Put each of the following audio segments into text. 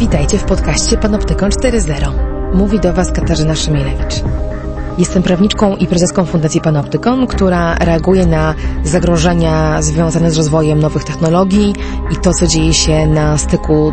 Witajcie w podcaście Panoptykon 4.0. Mówi do Was Katarzyna Szymielewicz. Jestem prawniczką i prezeską Fundacji Panoptykon, która reaguje na zagrożenia związane z rozwojem nowych technologii i to, co dzieje się na styku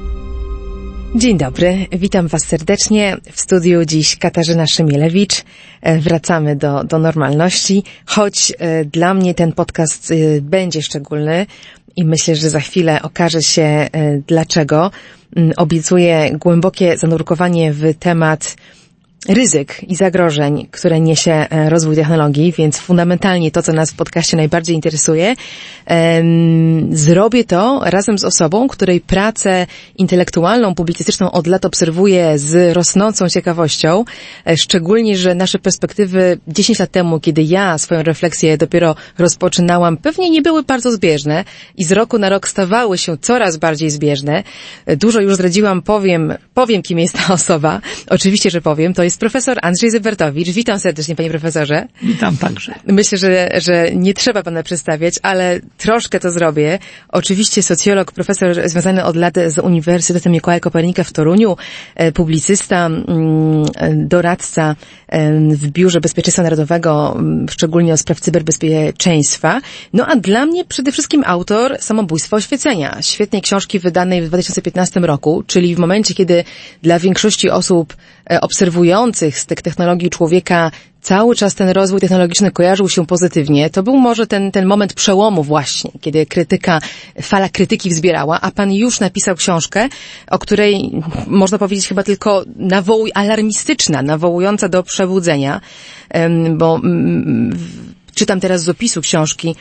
Dzień dobry, witam Was serdecznie. W studiu dziś Katarzyna Szymielewicz. E, wracamy do, do normalności, choć e, dla mnie ten podcast e, będzie szczególny i myślę, że za chwilę okaże się dlaczego. Mm, obiecuję głębokie zanurkowanie w temat ryzyk i zagrożeń, które niesie e, rozwój technologii, więc fundamentalnie to, co nas w podcaście najbardziej interesuje, zrobię to razem z osobą, której pracę intelektualną, publicystyczną od lat obserwuję z rosnącą ciekawością, e, szczególnie, że nasze perspektywy 10 lat temu, kiedy ja swoją refleksję dopiero rozpoczynałam, pewnie nie były bardzo zbieżne i z roku na rok stawały się coraz bardziej zbieżne. E, dużo już zdradziłam, powiem, powiem kim jest ta osoba. Oczywiście, że powiem. To jest jest profesor Andrzej Zybertowicz. Witam serdecznie, panie profesorze. Witam także. Myślę, że, że nie trzeba pana przedstawiać, ale troszkę to zrobię. Oczywiście socjolog, profesor związany od lat z Uniwersytetem Mikołaja Kopernika w Toruniu, e, publicysta, mm, doradca w Biurze Bezpieczeństwa Narodowego, szczególnie o spraw cyberbezpieczeństwa. No a dla mnie przede wszystkim autor Samobójstwo Oświecenia, świetnej książki wydanej w 2015 roku, czyli w momencie, kiedy dla większości osób e, obserwujących z tych technologii człowieka cały czas ten rozwój technologiczny kojarzył się pozytywnie, to był może ten, ten moment przełomu właśnie, kiedy krytyka, fala krytyki wzbierała, a pan już napisał książkę, o której można powiedzieć chyba tylko nawołuj alarmistyczna, nawołująca do przebudzenia, bo mm, czytam teraz z opisu książki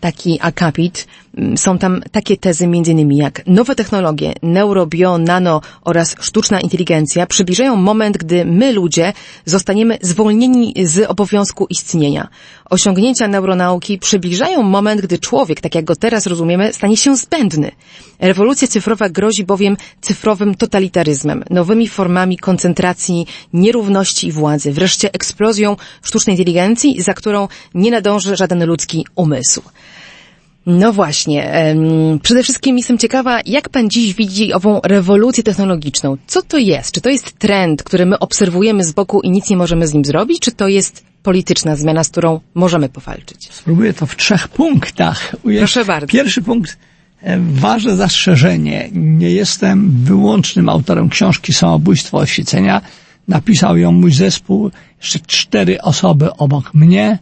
taki akapit, są tam takie tezy innymi jak nowe technologie, neuro, bio, nano oraz sztuczna inteligencja przybliżają moment, gdy my ludzie zostaniemy zwolnieni z obowiązku istnienia. Osiągnięcia neuronauki przybliżają moment, gdy człowiek, tak jak go teraz rozumiemy, stanie się zbędny. Rewolucja cyfrowa grozi bowiem cyfrowym totalitaryzmem, nowymi formami koncentracji, nierówności i władzy, wreszcie eksplozją sztucznej inteligencji, za którą nie nadąży żaden ludzki umysł. No właśnie. Przede wszystkim jestem ciekawa, jak pan dziś widzi ową rewolucję technologiczną? Co to jest? Czy to jest trend, który my obserwujemy z boku i nic nie możemy z nim zrobić? Czy to jest polityczna zmiana, z którą możemy powalczyć? Spróbuję to w trzech punktach. Proszę bardzo. Pierwszy punkt, e, ważne zastrzeżenie. Nie jestem wyłącznym autorem książki Samobójstwo Oświecenia. Napisał ją mój zespół, jeszcze cztery osoby obok mnie.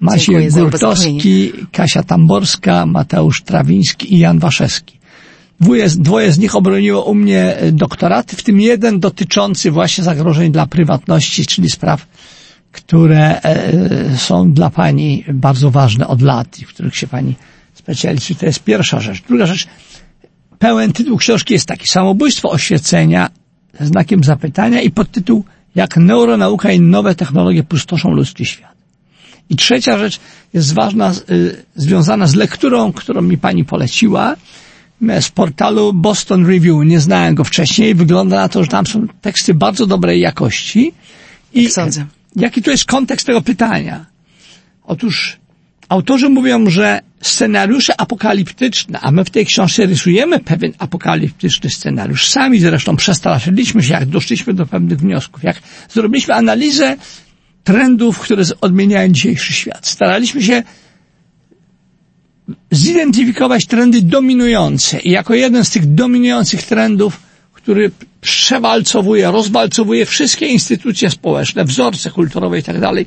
Maciej Gurtowski, Kasia Tamborska, Mateusz Trawiński i Jan Waszewski. Dwoje, dwoje z nich obroniło u mnie doktoraty, w tym jeden dotyczący właśnie zagrożeń dla prywatności, czyli spraw, które e, są dla Pani bardzo ważne od lat i w których się Pani specjalizuje. To jest pierwsza rzecz. Druga rzecz, pełen tytuł książki jest taki, Samobójstwo oświecenia, znakiem zapytania i podtytuł Jak neuronauka i nowe technologie pustoszą ludzki świat. I trzecia rzecz jest ważna, y, związana z lekturą, którą mi pani poleciła z portalu Boston Review. Nie znałem go wcześniej. Wygląda na to, że tam są teksty bardzo dobrej jakości. I Jak sądzę. Jaki to jest kontekst tego pytania? Otóż autorzy mówią, że scenariusze apokaliptyczne, a my w tej książce rysujemy pewien apokaliptyczny scenariusz. Sami zresztą przestraszyliśmy się, jak doszliśmy do pewnych wniosków. Jak zrobiliśmy analizę trendów, które odmieniają dzisiejszy świat. Staraliśmy się zidentyfikować trendy dominujące i jako jeden z tych dominujących trendów, który przewalcowuje, rozwalcowuje wszystkie instytucje społeczne, wzorce kulturowe i tak dalej.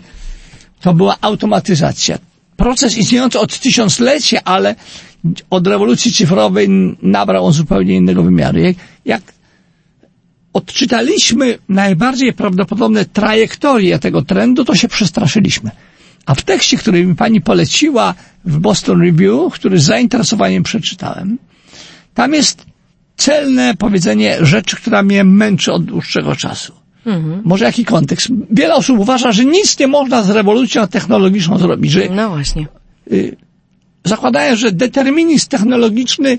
To była automatyzacja. Proces istniejący od tysiącleci, ale od rewolucji cyfrowej nabrał on zupełnie innego wymiaru. Jak, jak odczytaliśmy najbardziej prawdopodobne trajektorie tego trendu, to się przestraszyliśmy. A w tekście, który mi pani poleciła w Boston Review, który z zainteresowaniem przeczytałem, tam jest celne powiedzenie rzeczy, która mnie męczy od dłuższego czasu. Mhm. Może jaki kontekst? Wiele osób uważa, że nic nie można z rewolucją technologiczną zrobić, że no właśnie. Y, zakładają, że determinizm technologiczny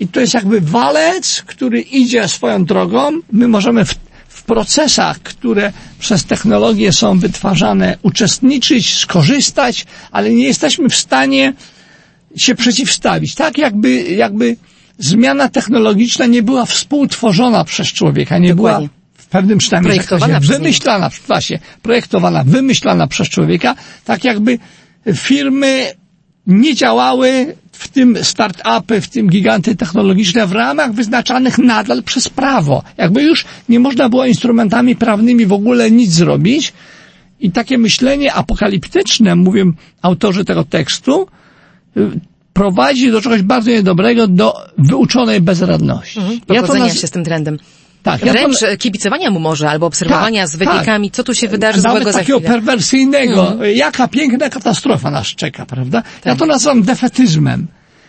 i to jest jakby walec, który idzie swoją drogą. My możemy w, w procesach, które przez technologię są wytwarzane, uczestniczyć, skorzystać, ale nie jesteśmy w stanie się przeciwstawić. Tak jakby, jakby zmiana technologiczna nie była współtworzona przez człowieka, nie Dokładnie. była w pewnym przynajmniej projektowana wymyślana, właśnie, projektowana, wymyślana przez człowieka, tak jakby firmy nie działały w tym start-upy, w tym giganty technologiczne w ramach wyznaczanych nadal przez prawo. Jakby już nie można było instrumentami prawnymi w ogóle nic zrobić. I takie myślenie apokaliptyczne, mówią autorzy tego tekstu, y, prowadzi do czegoś bardzo niedobrego, do wyuczonej bezradności. Mhm, ja to naz... się z tym trendem. Tak, Wręcz ja to... kibicowania mu może, albo obserwowania tak, z wypiekami, tak. co tu się wydarzy Nawet złego takiego perwersyjnego. Mhm. Jaka piękna katastrofa nas czeka, prawda? Tak. Ja to nazywam defetyzmem.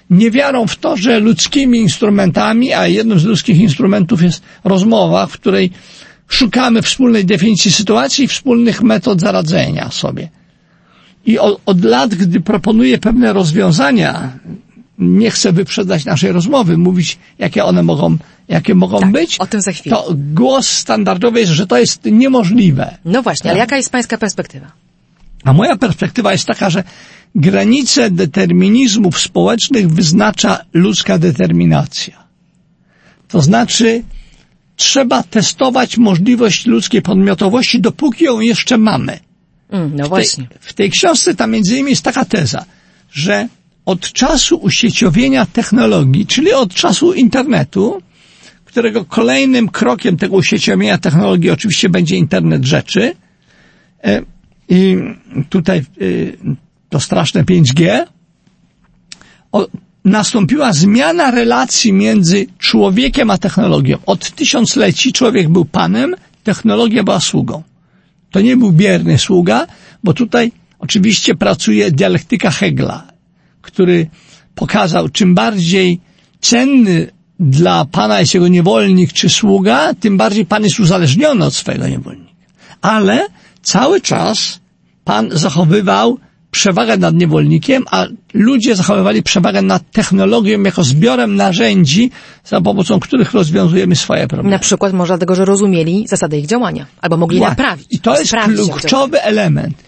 Niewiarą w to, że ludzkimi instrumentami, a jednym z ludzkich instrumentów jest rozmowa, w której szukamy wspólnej definicji sytuacji i wspólnych metod zaradzenia sobie. I od, od lat, gdy proponuję pewne rozwiązania, nie chcę wyprzedzać naszej rozmowy, mówić, jakie one mogą, jakie mogą tak, być. O tym za chwilę. To głos standardowy jest, że to jest niemożliwe. No właśnie, tak? ale jaka jest pańska perspektywa? A moja perspektywa jest taka, że granice determinizmów społecznych wyznacza ludzka determinacja. To znaczy, trzeba testować możliwość ludzkiej podmiotowości, dopóki ją jeszcze mamy. Mm, no właśnie. W tej, w tej książce tam między innymi jest taka teza, że od czasu usieciowienia technologii, czyli od czasu internetu, którego kolejnym krokiem tego usieciowienia technologii oczywiście będzie internet rzeczy, e, i tutaj e, to straszne 5G, nastąpiła zmiana relacji między człowiekiem a technologią. Od tysiącleci człowiek był panem, technologia była sługą. To nie był bierny sługa, bo tutaj oczywiście pracuje dialektyka Hegla, który pokazał, czym bardziej cenny dla pana jest jego niewolnik czy sługa, tym bardziej pan jest uzależniony od swojego niewolnika. Ale cały czas pan zachowywał przewagę nad niewolnikiem, a ludzie zachowywali przewagę nad technologią jako zbiorem narzędzi, za pomocą których rozwiązujemy swoje problemy. Na przykład może dlatego, że rozumieli zasady ich działania, albo mogli Właśnie. naprawić. I to jest kluczowy element.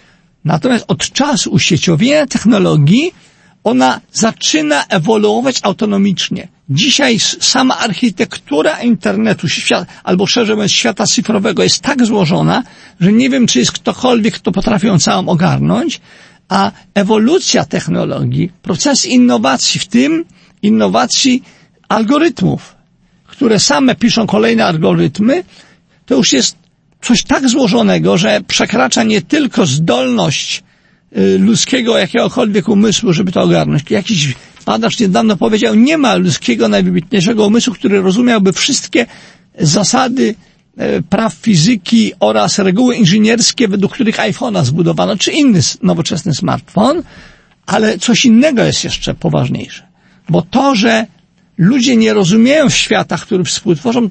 Natomiast od czasu usieciowienia technologii ona zaczyna ewoluować autonomicznie. Dzisiaj sama architektura internetu, świat, albo szerzej mówiąc świata cyfrowego jest tak złożona, że nie wiem, czy jest ktokolwiek, kto potrafi ją całą ogarnąć, a ewolucja technologii, proces innowacji, w tym innowacji algorytmów, które same piszą kolejne algorytmy, to już jest coś tak złożonego, że przekracza nie tylko zdolność ludzkiego jakiegokolwiek umysłu, żeby to ogarnąć. Jakiś badacz niedawno powiedział, nie ma ludzkiego najwybitniejszego umysłu, który rozumiałby wszystkie zasady E, praw fizyki oraz reguły inżynierskie, według których iPhone'a zbudowano, czy inny nowoczesny smartfon, ale coś innego jest jeszcze poważniejsze. Bo to, że ludzie nie rozumieją świata, który współtworzą,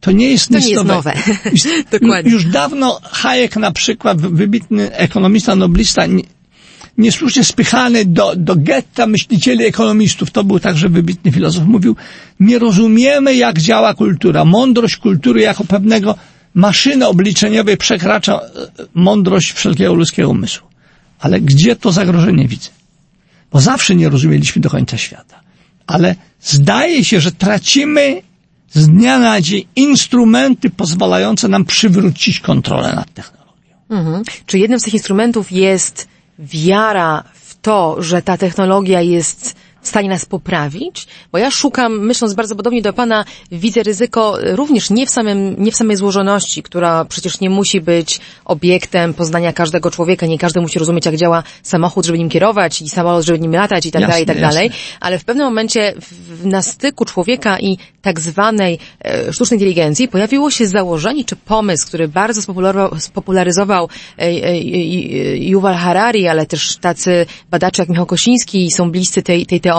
to nie jest to nic nie jest nowe. Już, Dokładnie. już dawno Hayek na przykład, wybitny ekonomista, noblista, niesłusznie spychany do, do getta myślicieli ekonomistów, to był także wybitny filozof, mówił, nie rozumiemy jak działa kultura. Mądrość kultury jako pewnego maszyny obliczeniowej przekracza e, mądrość wszelkiego ludzkiego umysłu. Ale gdzie to zagrożenie widzę? Bo zawsze nie rozumieliśmy do końca świata. Ale zdaje się, że tracimy z dnia na dzień instrumenty pozwalające nam przywrócić kontrolę nad technologią. Mhm. Czy jednym z tych instrumentów jest wiara w to, że ta technologia jest w stanie nas poprawić? Bo ja szukam, myśląc bardzo podobnie do Pana, widzę ryzyko również nie w, samym, nie w samej złożoności, która przecież nie musi być obiektem poznania każdego człowieka. Nie każdy musi rozumieć, jak działa samochód, żeby nim kierować i samolot, żeby nim latać i tak Jasne, dalej, i tak jasne. dalej. Ale w pewnym momencie w, na styku człowieka i tak zwanej e, sztucznej inteligencji pojawiło się założenie czy pomysł, który bardzo spopularyzował, spopularyzował e, e, e, Yuval Harari, ale też tacy badacze jak Michał Kosiński są bliscy tej, tej teorii,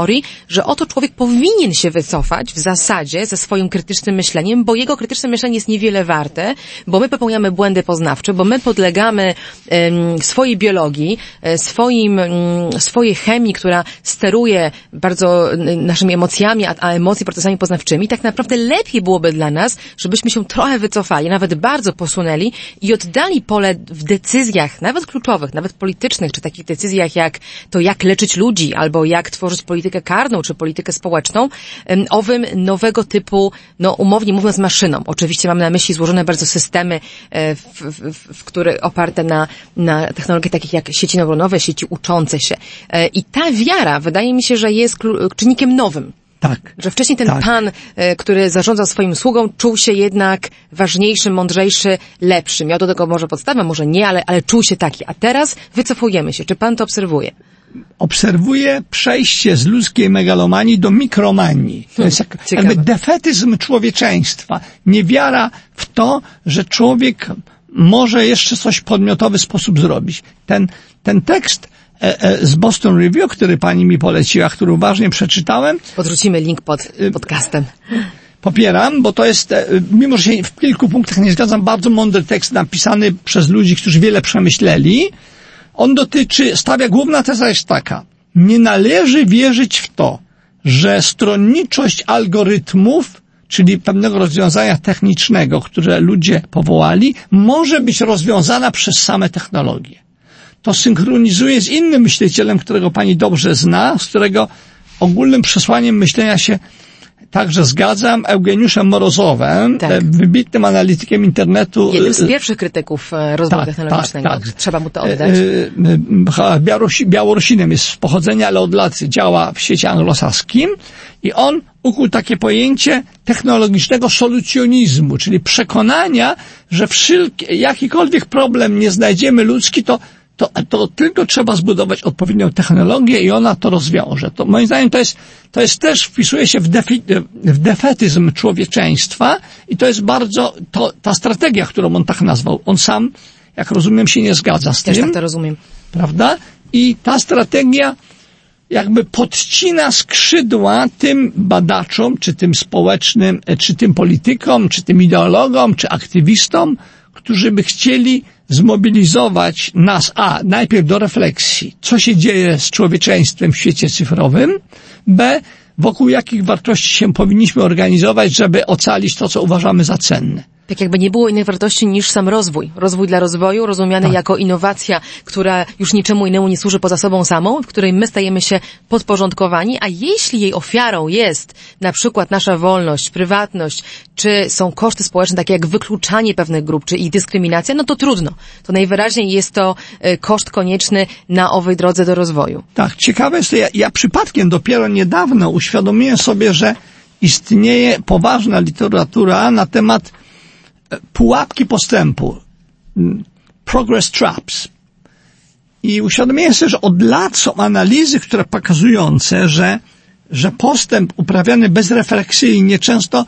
że oto człowiek powinien się wycofać w zasadzie ze swoim krytycznym myśleniem, bo jego krytyczne myślenie jest niewiele warte, bo my popełniamy błędy poznawcze, bo my podlegamy em, swojej biologii, e, swoim, mm, swojej chemii, która steruje bardzo naszymi emocjami, a, a emocje procesami poznawczymi. Tak naprawdę lepiej byłoby dla nas, żebyśmy się trochę wycofali, nawet bardzo posunęli i oddali pole w decyzjach, nawet kluczowych, nawet politycznych, czy takich decyzjach jak to, jak leczyć ludzi, albo jak tworzyć politykę karną, czy politykę społeczną, owym nowego typu, no umownie mówiąc, maszynom. Oczywiście mam na myśli złożone bardzo systemy, e, w, w, w, które oparte na, na technologie takich jak sieci neuronowe, sieci uczące się. E, I ta wiara, wydaje mi się, że jest czynnikiem nowym. Tak. Że wcześniej ten Tak. pan, e, który zarządzał swoim sługą, czuł się jednak ważniejszy, mądrzejszy, lepszy. Miał do tego może podstawę, może nie, ale, ale czuł się taki. A teraz wycofujemy się. Czy pan to obserwuje? Obserwuję przejście z ludzkiej megalomanii do mikromanii. To jest jak, jakby defetyzm człowieczeństwa. Niewiara w to, że człowiek może jeszcze coś w podmiotowy sposób zrobić. Ten, ten tekst e, e, z Boston Review, który pani mi poleciła, który uważnie przeczytałem, Podrzucimy link pod podcastem. popieram, bo to jest, e, mimo że się w kilku punktach nie zgadzam, bardzo mądry tekst napisany przez ludzi, którzy wiele przemyśleli. On dotyczy, stawia, główna teza jest taka. Nie należy wierzyć w to, że stronniczość algorytmów, czyli pewnego rozwiązania technicznego, które ludzie powołali, może być rozwiązana przez same technologie. To synchronizuje z innym myślicielem, którego pani dobrze zna, z którego ogólnym przesłaniem myślenia się także zgadzam, Eugeniuszem Morozowem, Tak. e, wybitnym analitykiem internetu. Jednym z e, pierwszych krytyków e, rozwoju tak, technologicznego. tak, tak. Trzeba mu to E, oddać. e, e, Białorusi, Białorusinem jest z pochodzenia, ale od lat działa w świecie anglosaskim i on ukuł takie pojęcie technologicznego solucjonizmu, czyli przekonania, że wszelki, jakikolwiek problem nie znajdziemy ludzki, to to, to tylko trzeba zbudować odpowiednią technologię i ona to rozwiąże. To moim zdaniem to jest, to jest też, wpisuje się w, defi, w defetyzm człowieczeństwa i to jest bardzo, to, ta strategia, którą on tak nazwał. On sam, jak rozumiem, się nie zgadza z Też tym tak to rozumiem. prawda? I ta strategia jakby podcina skrzydła tym badaczom, czy tym społecznym, e, czy tym politykom, czy tym ideologom, czy aktywistom, którzy by chcieli zmobilizować nas, a najpierw do refleksji, co się dzieje z człowieczeństwem w świecie cyfrowym, b wokół jakich wartości się powinniśmy organizować, żeby ocalić to, co uważamy za cenne. Tak jakby nie było innej wartości niż sam rozwój. Rozwój dla rozwoju, rozumiany Tak. jako innowacja, która już niczemu innemu nie służy poza sobą samą, w której my stajemy się podporządkowani, a jeśli jej ofiarą jest na przykład nasza wolność, prywatność, czy są koszty społeczne, takie jak wykluczanie pewnych grup, czy ich dyskryminacja, no to trudno. To najwyraźniej jest to e, koszt konieczny na owej drodze do rozwoju. Tak, ciekawe jest to, ja, ja przypadkiem dopiero niedawno uświadomiłem sobie, że istnieje poważna literatura na temat pułapki postępu, mm, progress traps. I uświadomiłem sobie, że od lat są analizy, które pokazujące, że, że postęp uprawiany bezrefleksyjnie często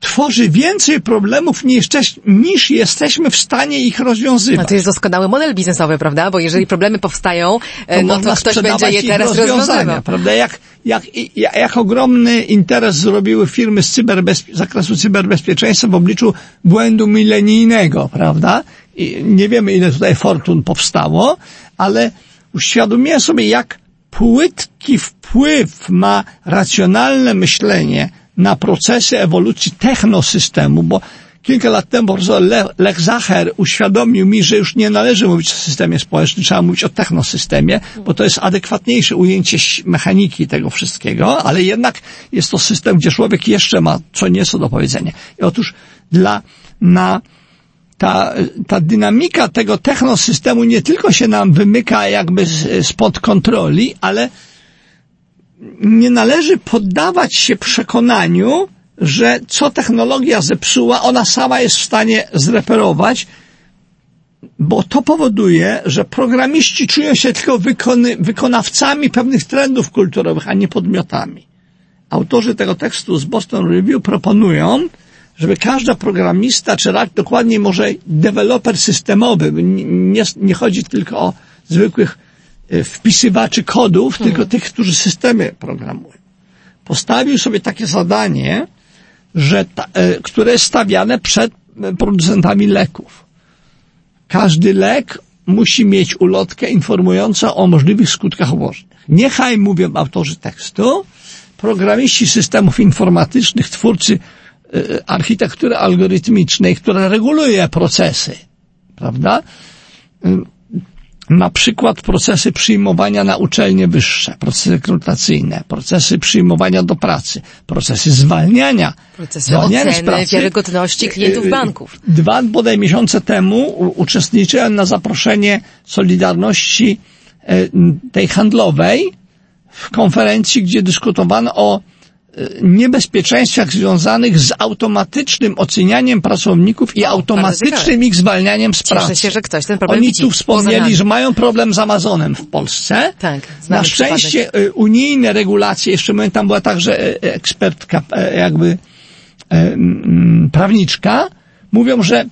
tworzy więcej problemów niż, niż jesteśmy w stanie ich rozwiązywać. No to jest doskonały model biznesowy, prawda? Bo jeżeli problemy powstają, e, no można to ktoś będzie je teraz rozwiązywał. Prawda? Jak, jak, jak, ogromny interes zrobiły firmy z cyberbezpie- zakresu cyberbezpieczeństwa w obliczu błędu milenijnego, prawda? I nie wiemy, ile tutaj fortun powstało, ale uświadomiłem sobie, jak płytki wpływ ma racjonalne myślenie na procesy ewolucji technosystemu, bo kilka lat temu profesor Le- Lech Zacher uświadomił mi, że już nie należy mówić o systemie społecznym, trzeba mówić o technosystemie, bo to jest adekwatniejsze ujęcie mechaniki tego wszystkiego, ale jednak jest to system, gdzie człowiek jeszcze ma co nieco do powiedzenia. I otóż dla, na, ta, ta dynamika tego technosystemu nie tylko się nam wymyka jakby spod kontroli, ale nie należy poddawać się przekonaniu, że co technologia zepsuła, ona sama jest w stanie zreperować, bo to powoduje, że programiści czują się tylko wykony, wykonawcami pewnych trendów kulturowych, a nie podmiotami. Autorzy tego tekstu z Boston Review proponują, żeby każda programista, czy dokładniej może deweloper systemowy, nie, nie chodzi tylko o zwykłych wpisywaczy kodów, hmm. tylko tych, którzy systemy programują. Postawił sobie takie zadanie, że ta, e, które jest stawiane przed e, producentami leków. Każdy lek musi mieć ulotkę informującą o możliwych skutkach ubocznych. Niechaj mówią autorzy tekstu, programiści systemów informatycznych, twórcy architektury algorytmicznej, która reguluje procesy, prawda? Y, na przykład procesy przyjmowania na uczelnie wyższe, procesy rekrutacyjne, procesy przyjmowania do pracy, procesy zwalniania. Procesy zwalniania oceny z pracy. wiarygodności klientów y, banków. Dwa bodaj miesiące temu uczestniczyłem na zaproszenie Solidarności tej handlowej w konferencji, gdzie dyskutowano o niebezpieczeństwach związanych z automatycznym ocenianiem pracowników i automatycznym ich zwalnianiem z pracy. Cieszę się, że ktoś ten problem Oni tu wspomnieli, że mają problem z Amazonem w Polsce. Tak, Na szczęście przypadek. unijne regulacje, jeszcze mówię, tam była także e, ekspertka, e, jakby prawniczka, mówią, że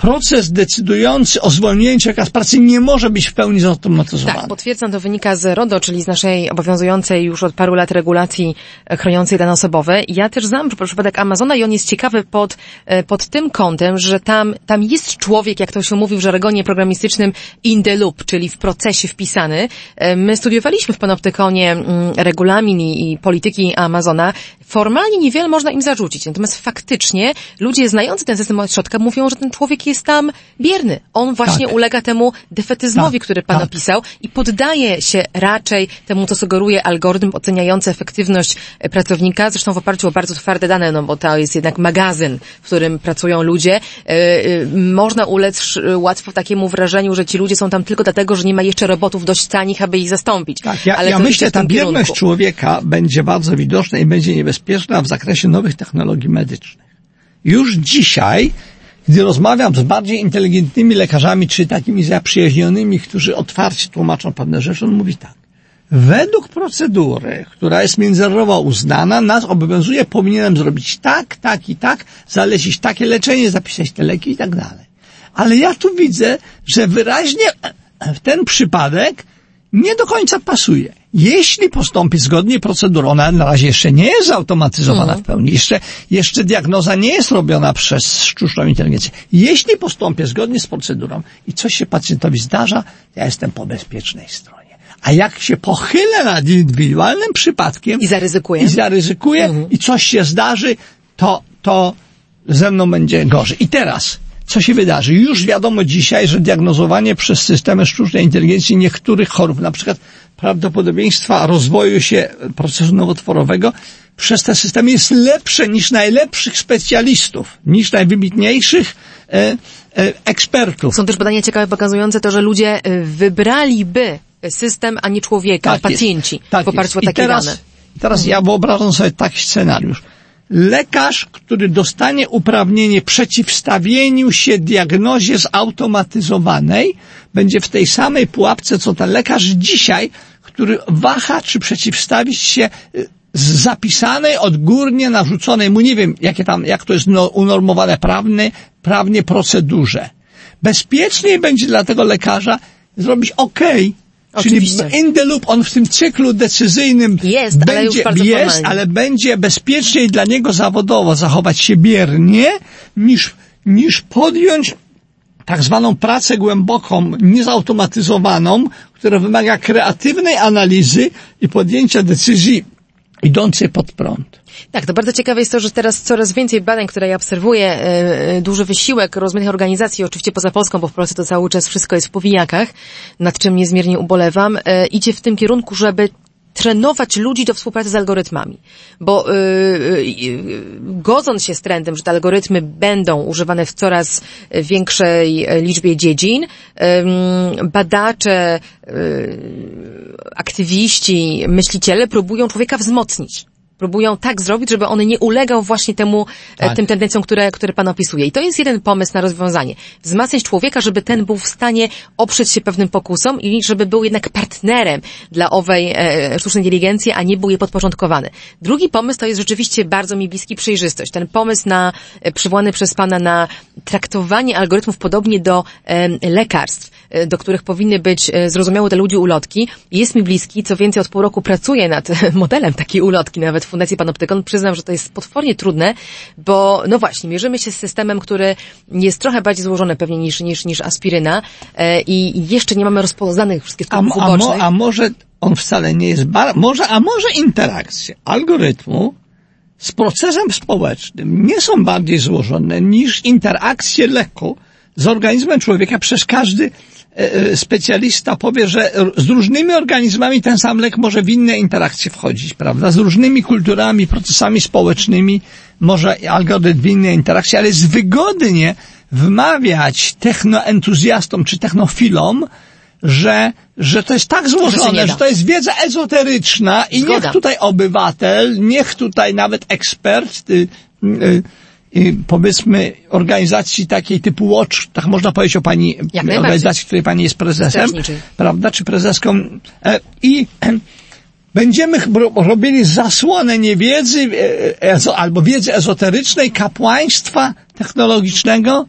proces decydujący o zwolnieniu człowieka z pracy nie może być w pełni zautomatyzowany. Tak, potwierdzam, to wynika z RODO, czyli z naszej obowiązującej już od paru lat regulacji e, chroniącej dane osobowe. Ja też znam przypadek Amazona i on jest ciekawy pod, e, pod tym kątem, że tam, tam jest człowiek, jak to się mówi w żargonie programistycznym, in the loop, czyli w procesie wpisany. E, my studiowaliśmy w Panoptykonie mm, regulamin i, i polityki Amazona. Formalnie niewiele można im zarzucić, natomiast faktycznie ludzie znający ten system od środka mówią, że ten człowiek jest tam bierny. On właśnie tak. ulega temu defetyzmowi, tak. który pan tak. opisał i poddaje się raczej temu, co sugeruje algorytm oceniający efektywność e, pracownika, zresztą w oparciu o bardzo twarde dane, no bo to jest jednak magazyn, w którym pracują ludzie. E, e, można ulec łatwo takiemu wrażeniu, że ci ludzie są tam tylko dlatego, że nie ma jeszcze robotów dość tanich, aby ich zastąpić. Tak, ja, Ale ja myślę, ta bierność człowieka będzie bardzo widoczna i będzie niebezpieczna w zakresie nowych technologii medycznych. Już dzisiaj gdy rozmawiam z bardziej inteligentnymi lekarzami, czy takimi zaprzyjaźnionymi, którzy otwarcie tłumaczą pewne rzeczy, on mówi tak. Według procedury, która jest międzynarodowo uznana, nas obowiązuje, powinienem zrobić tak, tak i tak, zalecić takie leczenie, zapisać te leki i tak dalej. Ale ja tu widzę, że wyraźnie w ten przypadek nie do końca pasuje. Jeśli postąpi zgodnie procedurą, ona na razie jeszcze nie jest zautomatyzowana mhm. w pełni, jeszcze, jeszcze diagnoza nie jest robiona przez sztuczną inteligencję. Jeśli postąpię zgodnie z procedurą i coś się pacjentowi zdarza, ja jestem po bezpiecznej stronie. A jak się pochylę nad indywidualnym przypadkiem i zaryzykuję, i, zaryzykuję, mhm. i coś się zdarzy, to, to ze mną będzie gorzej. I teraz, co się wydarzy? Już wiadomo dzisiaj, że diagnozowanie przez systemy sztucznej inteligencji niektórych chorób, na przykład prawdopodobieństwa rozwoju się procesu nowotworowego przez te systemy jest lepsze niż najlepszych specjalistów, niż najwybitniejszych e, e, ekspertów. Są też badania ciekawe pokazujące to, że ludzie e, wybraliby system, a nie człowieka, tak pacjenci, jest, tak w oparciu o takie teraz, dane. Teraz ja wyobrażam sobie taki scenariusz lekarz, który dostanie uprawnienie przeciwstawieniu się diagnozie zautomatyzowanej, będzie w tej samej pułapce, co ten lekarz dzisiaj, który waha, czy przeciwstawić się y, z zapisanej, odgórnie narzuconej mu, nie wiem, jakie tam, jak to jest no, unormowane prawnie, prawnie procedurze. Bezpieczniej będzie dla tego lekarza zrobić OK, Oczywiście. Czyli in the loop, on w tym cyklu decyzyjnym jest, będzie, ale jest, ale będzie bezpieczniej dla niego zawodowo zachować się biernie, niż, niż podjąć tak zwaną pracę głęboką, niezautomatyzowaną, która wymaga kreatywnej analizy i podjęcia decyzji idącej pod prąd. Tak, to bardzo ciekawe jest to, że teraz coraz więcej badań, które ja obserwuję, e, duży wysiłek rozmaitych organizacji, oczywiście poza Polską, bo w Polsce to cały czas wszystko jest w powijakach, nad czym niezmiernie ubolewam, e, idzie w tym kierunku, żeby trenować ludzi do współpracy z algorytmami. Bo yy, yy, godząc się z trendem, że te algorytmy będą używane w coraz większej liczbie dziedzin, yy, badacze, aktywiści, myśliciele próbują człowieka wzmocnić próbują tak zrobić, żeby on nie ulegał właśnie temu, e, tak. tym tendencjom, które, które Pan opisuje. I to jest jeden pomysł na rozwiązanie. Wzmacniać człowieka, żeby ten był w stanie oprzeć się pewnym pokusom i żeby był jednak partnerem dla owej e, sztucznej inteligencji, a nie był jej podporządkowany. Drugi pomysł to jest rzeczywiście bardzo mi bliski przejrzystość. Ten pomysł na, e, przywołany przez Pana na traktowanie algorytmów podobnie do e, lekarstw, e, do których powinny być e, zrozumiałe dla ludzi ulotki, jest mi bliski. Co więcej, od pół roku pracuję nad modelem takiej ulotki, nawet Fundacji Panoptykon. Przyznam, że to jest potwornie trudne, bo no właśnie, mierzymy się z systemem, który jest trochę bardziej złożony pewnie niż, niż, niż aspiryna e, i jeszcze nie mamy rozpoznanych wszystkich skutków a, a, mo, a może on wcale nie jest, bar- może, a może interakcje algorytmu z procesem społecznym nie są bardziej złożone niż interakcje leku z organizmem człowieka przez każdy specjalista powie, że z różnymi organizmami ten sam lek może w inne interakcje wchodzić, prawda? Z różnymi kulturami, procesami społecznymi może algorytm w inne interakcje, ale jest wygodnie wmawiać technoentuzjastom czy technofilom, że, że to jest tak złożone, że to jest wiedza ezoteryczna i Zgoda. niech tutaj obywatel, niech tutaj nawet ekspert, y, y, powiedzmy organizacji takiej typu Watch, tak można powiedzieć o pani organizacji, której pani jest prezesem, prawda, czy prezeską e, i będziemy robili zasłonę niewiedzy e, albo wiedzy ezoterycznej, kapłaństwa technologicznego,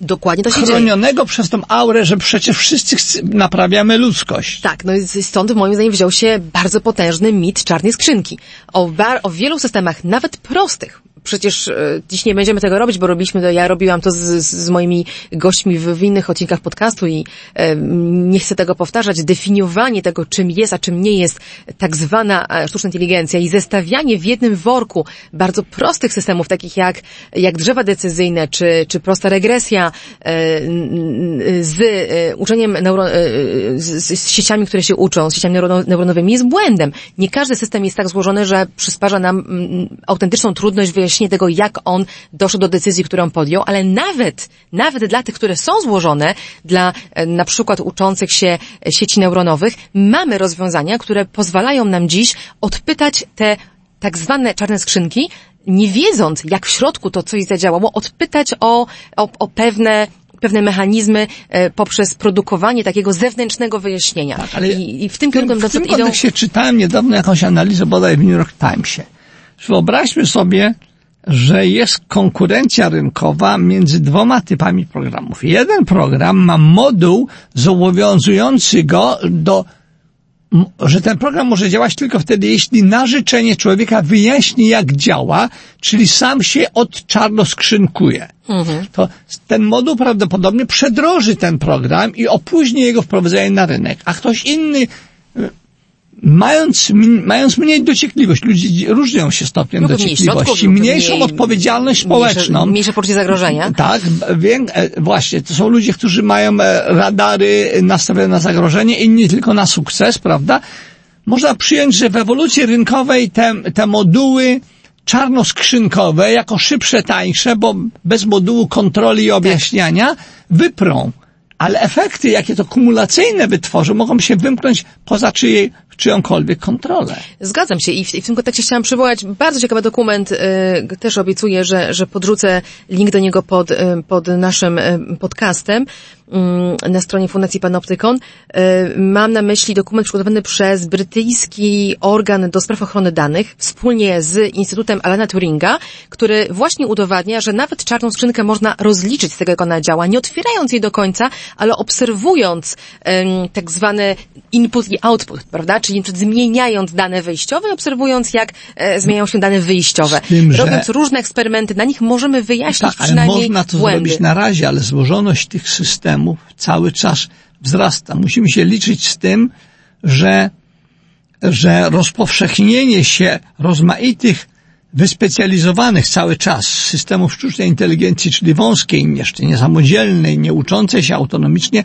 Dokładnie to się chronionego dzieje. przez tą aurę, że przecież wszyscy naprawiamy ludzkość. Tak, no i stąd moim zdaniem wziął się bardzo potężny mit czarnej skrzynki. O, bar, o wielu systemach, nawet prostych, przecież e, dziś nie będziemy tego robić, bo robiliśmy to, ja robiłam to z, z moimi gośćmi w, w innych odcinkach podcastu i e, nie chcę tego powtarzać. Definiowanie tego, czym jest, a czym nie jest tak zwana e, sztuczna inteligencja i zestawianie w jednym worku bardzo prostych systemów, takich jak, jak drzewa decyzyjne, czy, czy prosta regresja e, z e, uczeniem neuro, e, z, z, sieciami, które się uczą, z sieciami neuronowymi jest błędem. Nie każdy system jest tak złożony, że przysparza nam autentyczną trudność wyjaśnienia wyjaśnienie tego, jak on doszedł do decyzji, którą podjął, ale nawet, nawet dla tych, które są złożone, dla e, na przykład uczących się sieci neuronowych, mamy rozwiązania, które pozwalają nam dziś odpytać te tak zwane czarne skrzynki, nie wiedząc, jak w środku to coś zadziałało, odpytać o, o, o pewne pewne mechanizmy e, poprzez produkowanie takiego zewnętrznego wyjaśnienia. Tak, ale I, I, w tym kierunku w tym idą... się czytałem niedawno jakąś analizę bodaj w New York Timesie. Wyobraźmy sobie, że jest konkurencja rynkowa między dwoma typami programów. Jeden program ma moduł zobowiązujący go do że ten program może działać tylko wtedy, jeśli na życzenie człowieka wyjaśni, jak działa, czyli sam się odczarnoskrzynkuje. Mhm. To ten moduł prawdopodobnie przedroży ten program i opóźni jego wprowadzenie na rynek, a ktoś inny mając, mając mniej dociekliwość, ludzie różnią się stopniem no, dociekliwości, mniejszą mniej, odpowiedzialność społeczną. Mniejsze, mniejsze poczucie zagrożenia. Tak, wiem, e, właśnie, to są ludzie, którzy mają e, radary nastawione na zagrożenie, inni tylko na sukces, prawda? Można przyjąć, że w ewolucji rynkowej te, te moduły czarnoskrzynkowe, jako szybsze, tańsze, bo bez modułu kontroli i objaśniania, wyprą ale efekty, jakie to kumulacyjne wytworzy, mogą się wymknąć poza czyjej, czyjąkolwiek kontrolę. Zgadzam się i w, i w tym kontekście chciałam przywołać bardzo ciekawy dokument, y, też obiecuję, że, że podrzucę link do niego pod, y, pod naszym y, podcastem. Mm, na stronie Fundacji Panoptykon. E, mam na myśli dokument przygotowany przez brytyjski organ do spraw ochrony danych wspólnie z Instytutem Alana Turinga, który właśnie udowadnia, że nawet czarną skrzynkę można rozliczyć z tego, jak ona działa, nie otwierając jej do końca, ale obserwując tak zwany input i output, prawda? Czyli zmieniając dane wyjściowe, obserwując, jak e, zmieniają się dane wyjściowe. Tym, Robiąc różne eksperymenty, na nich możemy wyjaśnić tak, przynajmniej ale można to błędy. zrobić na razie, ale złożoność tych systemów cały czas wzrasta. Musimy się liczyć z tym, że, że rozpowszechnienie się rozmaitych wyspecjalizowanych cały czas systemów sztucznej inteligencji, czyli wąskiej, jeszcze niesamodzielnej, nie uczącej się autonomicznie,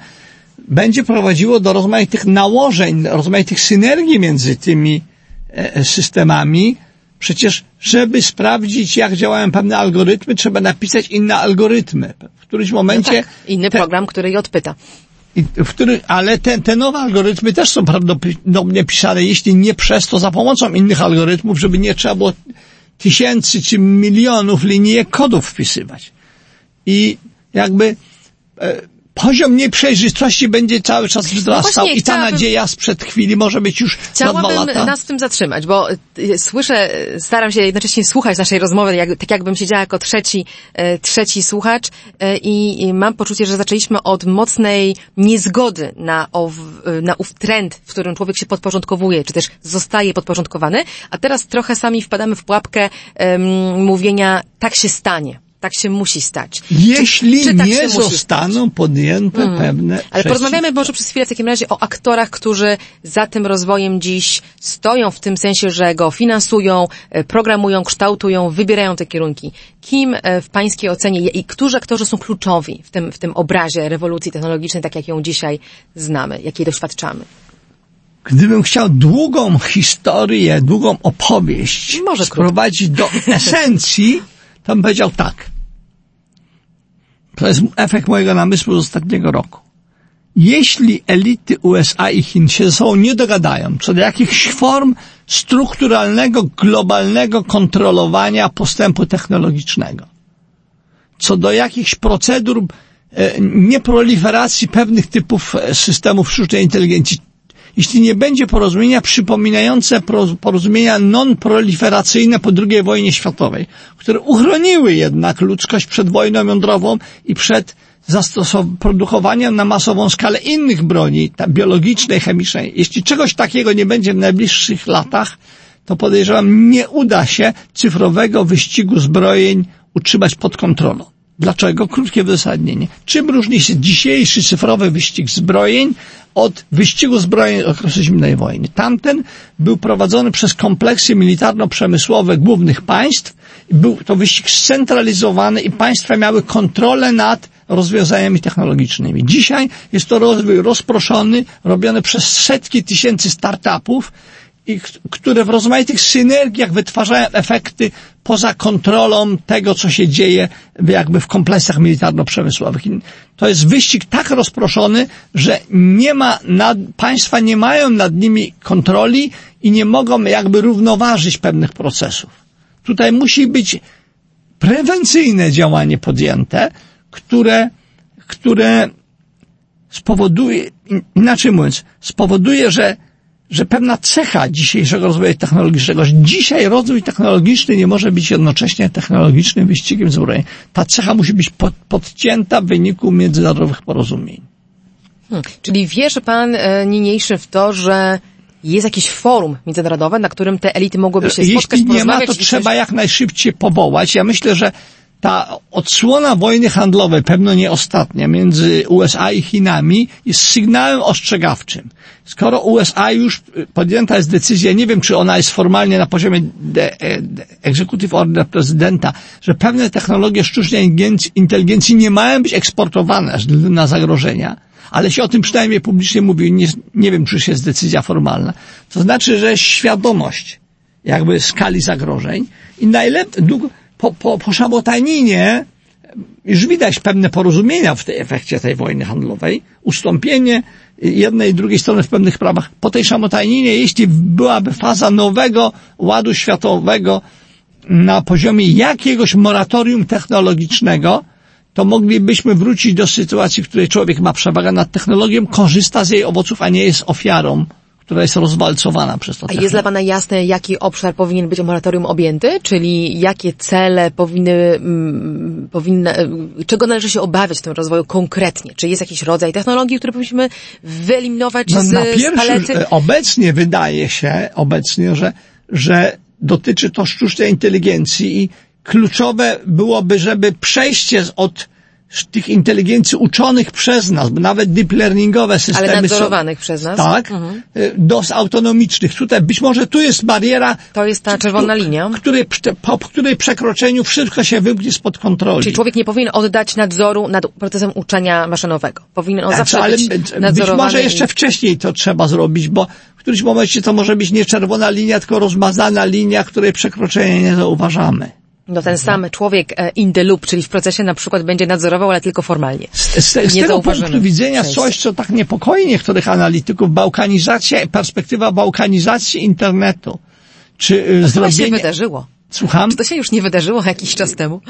będzie prowadziło do rozmaitych nałożeń, rozmaitych synergii między tymi e, systemami, przecież żeby sprawdzić, jak działają pewne algorytmy, trzeba napisać inne algorytmy. W którymś momencie... No tak. Inny te, program, który je odpyta. w który, ale te, te nowe algorytmy też są prawdopodobnie pisane, jeśli nie przez to, za pomocą innych algorytmów, żeby nie trzeba było tysięcy czy milionów linijek kodów wpisywać. I jakby e, poziom nieprzejrzystości będzie cały czas wzrastał no i ta nadzieja sprzed chwili może być już Chciałabym za dwa lata. nas w tym zatrzymać, bo y, słyszę, staram się jednocześnie słuchać naszej rozmowy, jak, tak jakbym siedziała jako trzeci, e, trzeci słuchacz i, i mam poczucie, że zaczęliśmy od mocnej niezgody na, ow, na ów trend, w którym człowiek się podporządkowuje, czy też zostaje podporządkowany, a teraz trochę sami wpadamy w pułapkę um, mówienia tak się stanie tak się musi stać. Jeśli czy, czy tak nie zostaną podjęte hmm. pewne... Ale porozmawiamy może przez chwilę w takim razie o aktorach, którzy za tym rozwojem dziś stoją w tym sensie, że go finansują, e, programują, kształtują, wybierają te kierunki. Kim e, w pańskiej ocenie i którzy aktorzy są kluczowi w tym, w tym obrazie rewolucji technologicznej, tak jak ją dzisiaj znamy, jakiej doświadczamy? Gdybym chciał długą historię, długą opowieść Może sprowadzić do esencji, to bym powiedział tak. To jest efekt mojego namysłu z ostatniego roku. Jeśli elity USA i Chin się ze sobą nie dogadają co do jakichś form strukturalnego, globalnego kontrolowania postępu technologicznego, co do jakichś procedur e, nieproliferacji pewnych typów e, systemów sztucznej inteligencji, jeśli nie będzie porozumienia przypominające porozumienia non-proliferacyjne po II wojnie światowej, które uchroniły jednak ludzkość przed wojną jądrową i przed produkowaniem na masową skalę innych broni, biologicznej, chemicznej. Jeśli czegoś takiego nie będzie w najbliższych latach, to podejrzewam, nie uda się cyfrowego wyścigu zbrojeń utrzymać pod kontrolą. Dlaczego? Krótkie uzasadnienie. Czym różni się dzisiejszy cyfrowy wyścig zbrojeń od wyścigu zbrojeń okresu zimnej wojny? Tamten był prowadzony przez kompleksy militarno-przemysłowe głównych państw. Był to wyścig scentralizowany i państwa miały kontrolę nad rozwiązaniami technologicznymi. Dzisiaj jest to rozwój rozproszony, robiony przez setki tysięcy startupów, i które w rozmaitych synergiach wytwarzają efekty poza kontrolą tego, co się dzieje jakby w kompleksach militarno-przemysłowych. To jest wyścig tak rozproszony, że nie ma nad, państwa nie mają nad nimi kontroli i nie mogą jakby równoważyć pewnych procesów. Tutaj musi być prewencyjne działanie podjęte, które, które spowoduje, inaczej mówiąc, spowoduje, że że pewna cecha dzisiejszego rozwoju technologicznego, że dzisiaj rozwój technologiczny nie może być jednocześnie technologicznym wyścigiem zbrojeń. Ta cecha musi być pod, podcięta w wyniku międzynarodowych porozumień. Hmm, czyli wierzy pan e, niniejszy w to, że jest jakieś forum międzynarodowe, na którym te elity mogłyby się spotkać, Jeśli nie ma, to trzeba jak najszybciej powołać. Ja myślę, że ta odsłona wojny handlowej, pewno nie ostatnia, między USA i Chinami jest sygnałem ostrzegawczym. Skoro USA już podjęta jest decyzja, nie wiem czy ona jest formalnie na poziomie de, de, executive order prezydenta, że pewne technologie sztucznej inteligencji nie mają być eksportowane na zagrożenia, ale się o tym przynajmniej publicznie mówi, nie, nie wiem czy jest decyzja formalna. To znaczy, że świadomość jakby skali zagrożeń i najlepiej, po, po, po szabotaninie już widać pewne porozumienia w tej efekcie tej wojny handlowej, ustąpienie jednej i drugiej strony w pewnych prawach. Po tej szamotaninie, jeśli byłaby faza nowego ładu światowego na poziomie jakiegoś moratorium technologicznego, to moglibyśmy wrócić do sytuacji, w której człowiek ma przewagę nad technologią, korzysta z jej owoców, a nie jest ofiarą która jest rozwalcowana przez to. A jest dla Pana jasne, jaki obszar powinien być moratorium objęty? Czyli jakie cele powinny, mm, powinny, czego należy się obawiać w tym rozwoju konkretnie? Czy jest jakiś rodzaj technologii, które powinniśmy wyeliminować no, z, na pierwszy, z palety? Obecnie wydaje się, obecnie, że, że dotyczy to sztucznej inteligencji i kluczowe byłoby, żeby przejście od tych inteligencji uczonych przez nas, nawet deep learningowe systemy Ale nadzorowanych są, przez nas. Tak, mhm. dos autonomicznych. Tutaj być może tu jest bariera. To jest ta czerwona linia. Której, po której przekroczeniu wszystko się wymknie spod kontroli. Czyli człowiek nie powinien oddać nadzoru nad procesem uczenia maszynowego. Powinien on zawsze ale być Być może jeszcze i... wcześniej to trzeba zrobić, bo w którymś momencie to może być nie czerwona linia, tylko rozmazana linia, której przekroczenia nie zauważamy. No ten sam człowiek e, in the loop, czyli w procesie na przykład będzie nadzorował, ale tylko formalnie. Z, z, z tego punktu widzenia coś, co tak niepokoi niektórych analityków, bałkanizacja, perspektywa bałkanizacji internetu. Czy to zrobienie... się wydarzyło. Słucham? Czy to się już nie wydarzyło jakiś czas temu?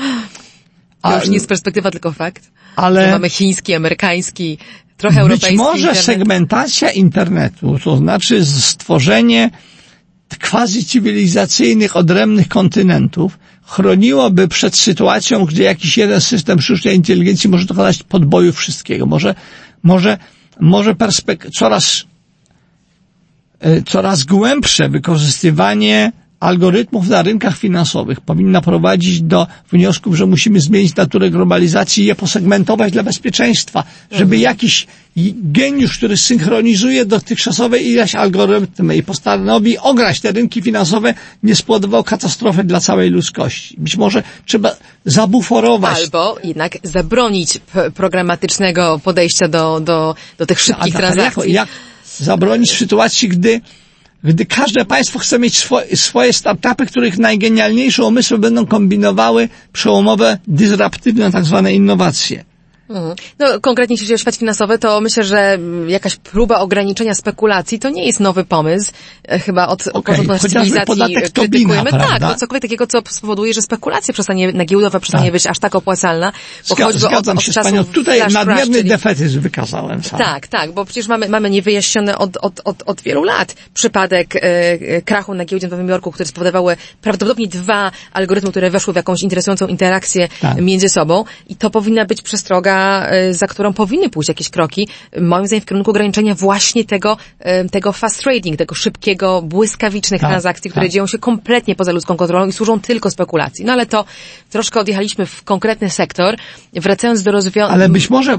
To już nie jest perspektywa, tylko fakt. Ale... Mamy chiński, amerykański, trochę europejski Być może internet. segmentacja internetu, to znaczy stworzenie quasi-cywilizacyjnych, odrębnych kontynentów chroniłoby przed sytuacją, gdzie jakiś jeden system sztucznej inteligencji może dokonać podboju wszystkiego. Może, może, może perspek- coraz, e, coraz głębsze wykorzystywanie algorytmów na rynkach finansowych powinna prowadzić do wniosków, że musimy zmienić naturę globalizacji i je posegmentować dla bezpieczeństwa, żeby mhm. jakiś geniusz, który synchronizuje dotychczasowe ileś algorytmy i postanowi ograć te rynki finansowe, nie spowodował katastrofy dla całej ludzkości. Być może trzeba zabuforować. Albo jednak zabronić programatycznego podejścia do, do, do tych szybkich transakcji. Jak, jak zabronić w sytuacji, gdy gdy każde państwo chce mieć swoje, startupy, których najgenialniejsze umysły będą kombinowały przełomowe, dysruptywne tak zwane innowacje. Mhm. No, konkretnie jeśli chodzi o świat finansowy, to myślę, że jakaś próba ograniczenia spekulacji to nie jest nowy pomysł. E, chyba od okay. początku cywilizacji krytykujemy. Tobina, tak, to cokolwiek takiego, co spowoduje, że spekulacja przestanie, na giełdowa przestanie tak. być aż tak opłacalna. Bo Zga zgadzam od, się od z panią. Tutaj nadmierny czyli... defetyzm wykazałem sam. Tak, tak, bo przecież mamy, mamy niewyjaśniony od, od, od, od wielu lat przypadek e, e, krachu na giełdzie w Nowym Jorku, który spowodowały prawdopodobnie dwa algorytmy, które weszły w jakąś interesującą interakcję tak. między sobą i to powinna być przestroga E, za którą powinny pójść jakieś kroki, moim zdaniem w kierunku ograniczenia właśnie tego, e, tego fast trading, tego szybkiego, błyskawicznych tak, transakcji, które tak. dzieją się kompletnie poza ludzką kontrolą i służą tylko spekulacji. No ale to troszkę odjechaliśmy w konkretny sektor. Wracając do rozwiązania... Ale być może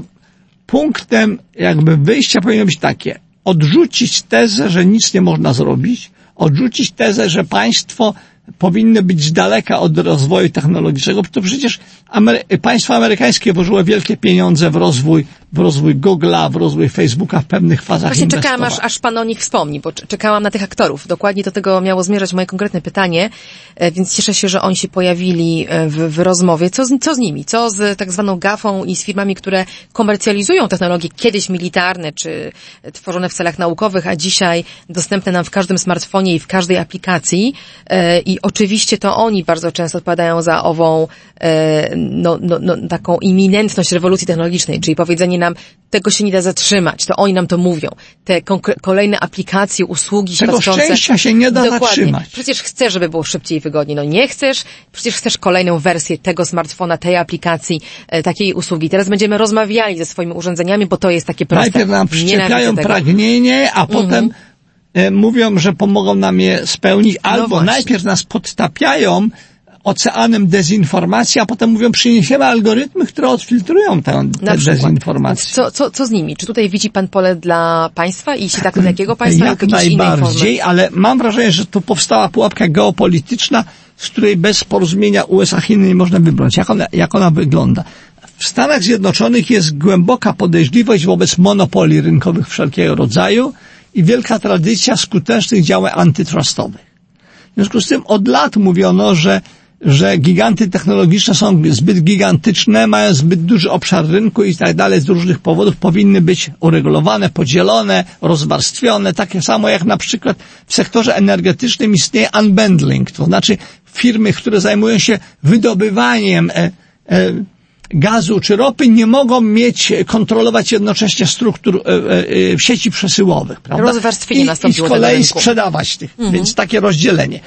punktem jakby wyjścia powinno być takie. Odrzucić tezę, że nic nie można zrobić, odrzucić tezę, że państwo powinny być daleka od rozwoju technologicznego, to przecież Amery państwo amerykańskie włożyło wielkie pieniądze w rozwój, w rozwój Google'a, w rozwój Facebooka w pewnych fazach Właśnie czekałam, aż, aż pan o nich wspomni, bo czekałam na tych aktorów. Dokładnie do tego miało zmierzać moje konkretne pytanie, e, więc cieszę się, że oni się pojawili e, w, w rozmowie. Co z, co z nimi? Co z tak zwaną gafą i z firmami, które komercjalizują technologie kiedyś militarne, czy tworzone w celach naukowych, a dzisiaj dostępne nam w każdym smartfonie i w każdej aplikacji e, i oczywiście to oni bardzo często odpowiadają za ową e, no, no, no, taką iminentność rewolucji technologicznej, czyli powiedzenie nam, tego się nie da zatrzymać, to oni nam to mówią. Te kolejne aplikacje, usługi Tego szczęścia się nie da Dokładnie. zatrzymać. Przecież chcesz, żeby było szybciej i wygodniej. No nie chcesz, przecież chcesz kolejną wersję tego smartfona, tej aplikacji, e, takiej usługi. Teraz będziemy rozmawiali ze swoimi urządzeniami, bo to jest takie proste. Najpierw nam przyczepiają pragnienie, a potem E, mówią, że pomogą nam je spełnić, no albo no najpierw nas podtapiają oceanem dezinformacji, a potem mówią, przyniesiemy algorytmy, które odfiltrują tę, tę dezinformację. Co, co, co z nimi? Czy tutaj widzi pan pole dla państwa? I jeśli tak, to dla jakiego państwa? Jak najbardziej, ale mam wrażenie, że tu powstała pułapka geopolityczna, z której bez porozumienia USA-Chiny nie można wybrnąć. Jak ona, jak ona wygląda? W Stanach Zjednoczonych jest głęboka podejrzliwość wobec monopolii rynkowych wszelkiego rodzaju, i wielka tradycja skutecznych działań antytrustowych. W związku z tym od lat mówiono, że, że giganty technologiczne są zbyt gigantyczne, mają zbyt duży obszar rynku i tak dalej z różnych powodów powinny być uregulowane, podzielone, rozwarstwione, takie samo jak na przykład w sektorze energetycznym istnieje unbundling, to znaczy firmy, które zajmują się wydobywaniem e, e, gazu czy ropy nie mogą mieć, kontrolować jednocześnie struktur e, e, sieci przesyłowych, prawda? Rozwarstwienie I, nastąpiło I z kolei sprzedawać tych, mhm. więc takie rozdzielenie.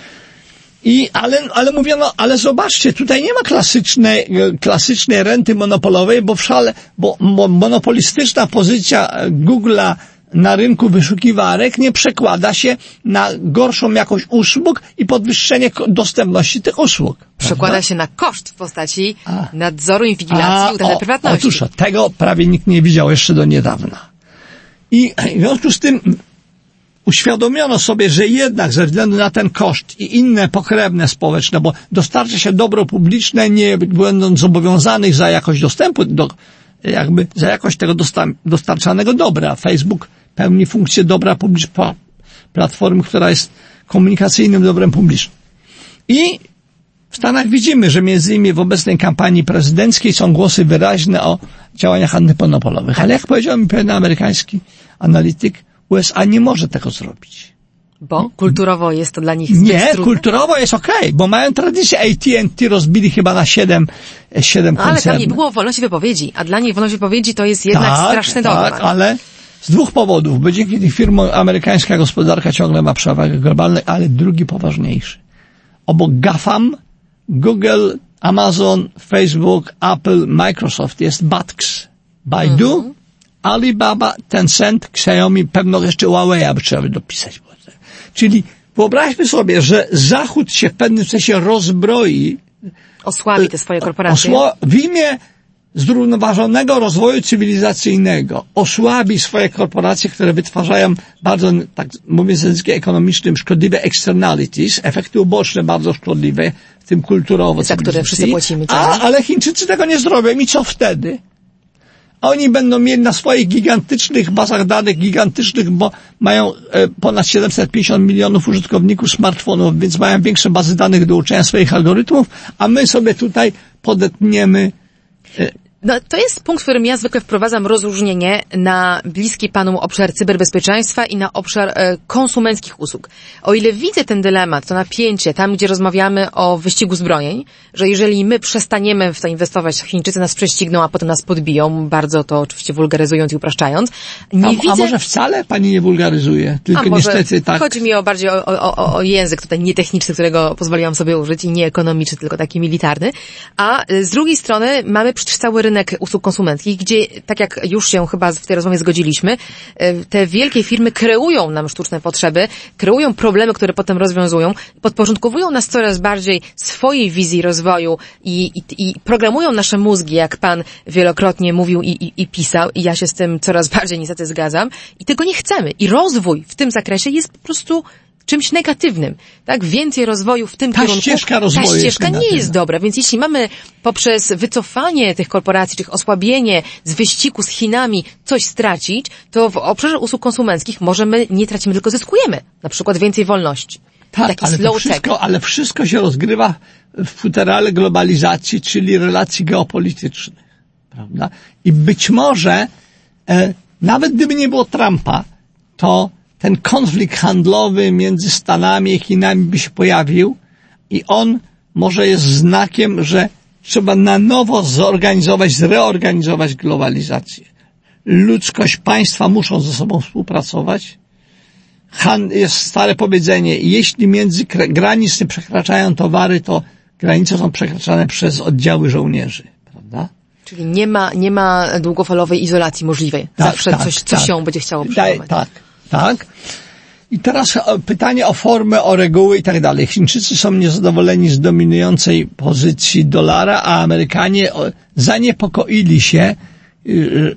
I, ale, ale mówiono, ale zobaczcie, tutaj nie ma klasycznej, e, klasycznej renty monopolowej, bo w szale, bo monopolistyczna pozycja Google'a na rynku wyszukiwarek nie przekłada się na gorszą jakość usług i podwyższenie dostępności tych usług. Przekłada prawda? się na koszt w postaci A. nadzoru, inwigilacji, utraty o, prywatności. Otóż tego prawie nikt nie widział jeszcze do niedawna. I w związku z tym uświadomiono sobie, że jednak ze względu na ten koszt i inne pokrewne społeczne, bo dostarcza się dobro publiczne, nie będąc zobowiązanych za jakość dostępu do, jakby za jakość tego dosta- dostarczanego dobra. Facebook pełni funkcję dobra publicznego, platformy, która jest komunikacyjnym dobrem publicznym. I w Stanach widzimy, że między innymi w obecnej kampanii prezydenckiej są głosy wyraźne o działaniach antymonopolowych. Ale jak powiedział mi pewien amerykański analityk, USA nie może tego zrobić. Bo kulturowo jest to dla nich zbyt Nie, trudne. kulturowo jest okej, bo mają tradycję. AT&T rozbili chyba na siedem, siedem No, ale tam nie było wolności wypowiedzi, a dla nich wolność wypowiedzi to jest jednak straszny dogmat. Tak, ale z dwóch powodów, bo dzięki tych firmom amerykańska gospodarka ciągle ma przewagę globalną, ale drugi poważniejszy. Obok GAFAM, Google, Amazon, Facebook, Apple, Microsoft jest BATX. Baidu, Mhm. Alibaba, Tencent, Xiaomi, pewno jeszcze Huawei by trzeba by dopisać. Czyli wyobraźmy sobie, że Zachód się w pewnym sensie rozbroi Osłabi te swoje korporacje. Osło- w imię zrównoważonego rozwoju cywilizacyjnego osłabi swoje korporacje, które wytwarzają bardzo, tak mówiąc językiem ekonomicznym, szkodliwe externalities, efekty uboczne bardzo szkodliwe, w tym kulturowo. Za które wszyscy płacimy. A, ale Chińczycy tego nie zrobią i co wtedy? Oni będą mieli na swoich gigantycznych bazach danych, gigantycznych, bo mają e, ponad 750 milionów użytkowników smartfonów, więc mają większe bazy danych do uczenia swoich algorytmów, a my sobie tutaj podetniemy No, to jest punkt, w którym ja zwykle wprowadzam rozróżnienie na bliski panu obszar cyberbezpieczeństwa i na obszar e, konsumenckich usług. O ile widzę ten dylemat, to napięcie tam, gdzie rozmawiamy o wyścigu zbrojeń, że jeżeli my przestaniemy w to inwestować, Chińczycy nas prześcigną, a potem nas podbiją, bardzo to oczywiście wulgaryzując i upraszczając, nie a, widzę... a może wcale pani nie wulgaryzuje, tylko A może niestety tak. Chodzi mi o bardziej o, o, o, język tutaj nietechniczny, którego pozwoliłam sobie użyć i nie ekonomiczny, tylko taki militarny. A y, z drugiej strony mamy przecież cały rynek usług konsumenckich, gdzie, tak jak już się chyba w tej rozmowie zgodziliśmy, y, te wielkie firmy kreują nam sztuczne potrzeby, kreują problemy, które potem rozwiązują, podporządkowują nas coraz bardziej swojej wizji rozwoju i, i, i programują nasze mózgi, jak pan wielokrotnie mówił i, i, i pisał, i ja się z tym coraz bardziej niestety zgadzam. I tego nie chcemy. I rozwój w tym zakresie jest po prostu czymś negatywnym. Tak? Więcej rozwoju w tym Ta kierunku. ścieżka rozwoju Ta jest ścieżka nie negatywna. jest dobra, więc jeśli mamy poprzez wycofanie tych korporacji, czy osłabienie z wyścigu z Chinami coś stracić, to w obszarze usług konsumenckich może my nie tracimy, tylko zyskujemy. Na przykład więcej wolności. Tak, ale, wszystko, ale wszystko się rozgrywa w futerale globalizacji, czyli relacji geopolitycznych. Prawda? I być może, e, nawet gdyby nie było Trumpa, to ten konflikt handlowy między Stanami i Chinami by się pojawił i on może jest znakiem, że trzeba na nowo zorganizować, zreorganizować globalizację. Ludzkość, państwa muszą ze sobą współpracować, Han, jest stare powiedzenie, jeśli między granic nie przekraczają towary, to granice są przekraczane przez oddziały żołnierzy, prawda? Czyli nie ma, nie ma długofalowej izolacji możliwej. Zawsze coś, coś się będzie chciało przełamać. Tak, tak. I teraz o, pytanie o formę, o reguły i tak dalej. Chińczycy są niezadowoleni z dominującej pozycji dolara, a Amerykanie o, zaniepokoili się y,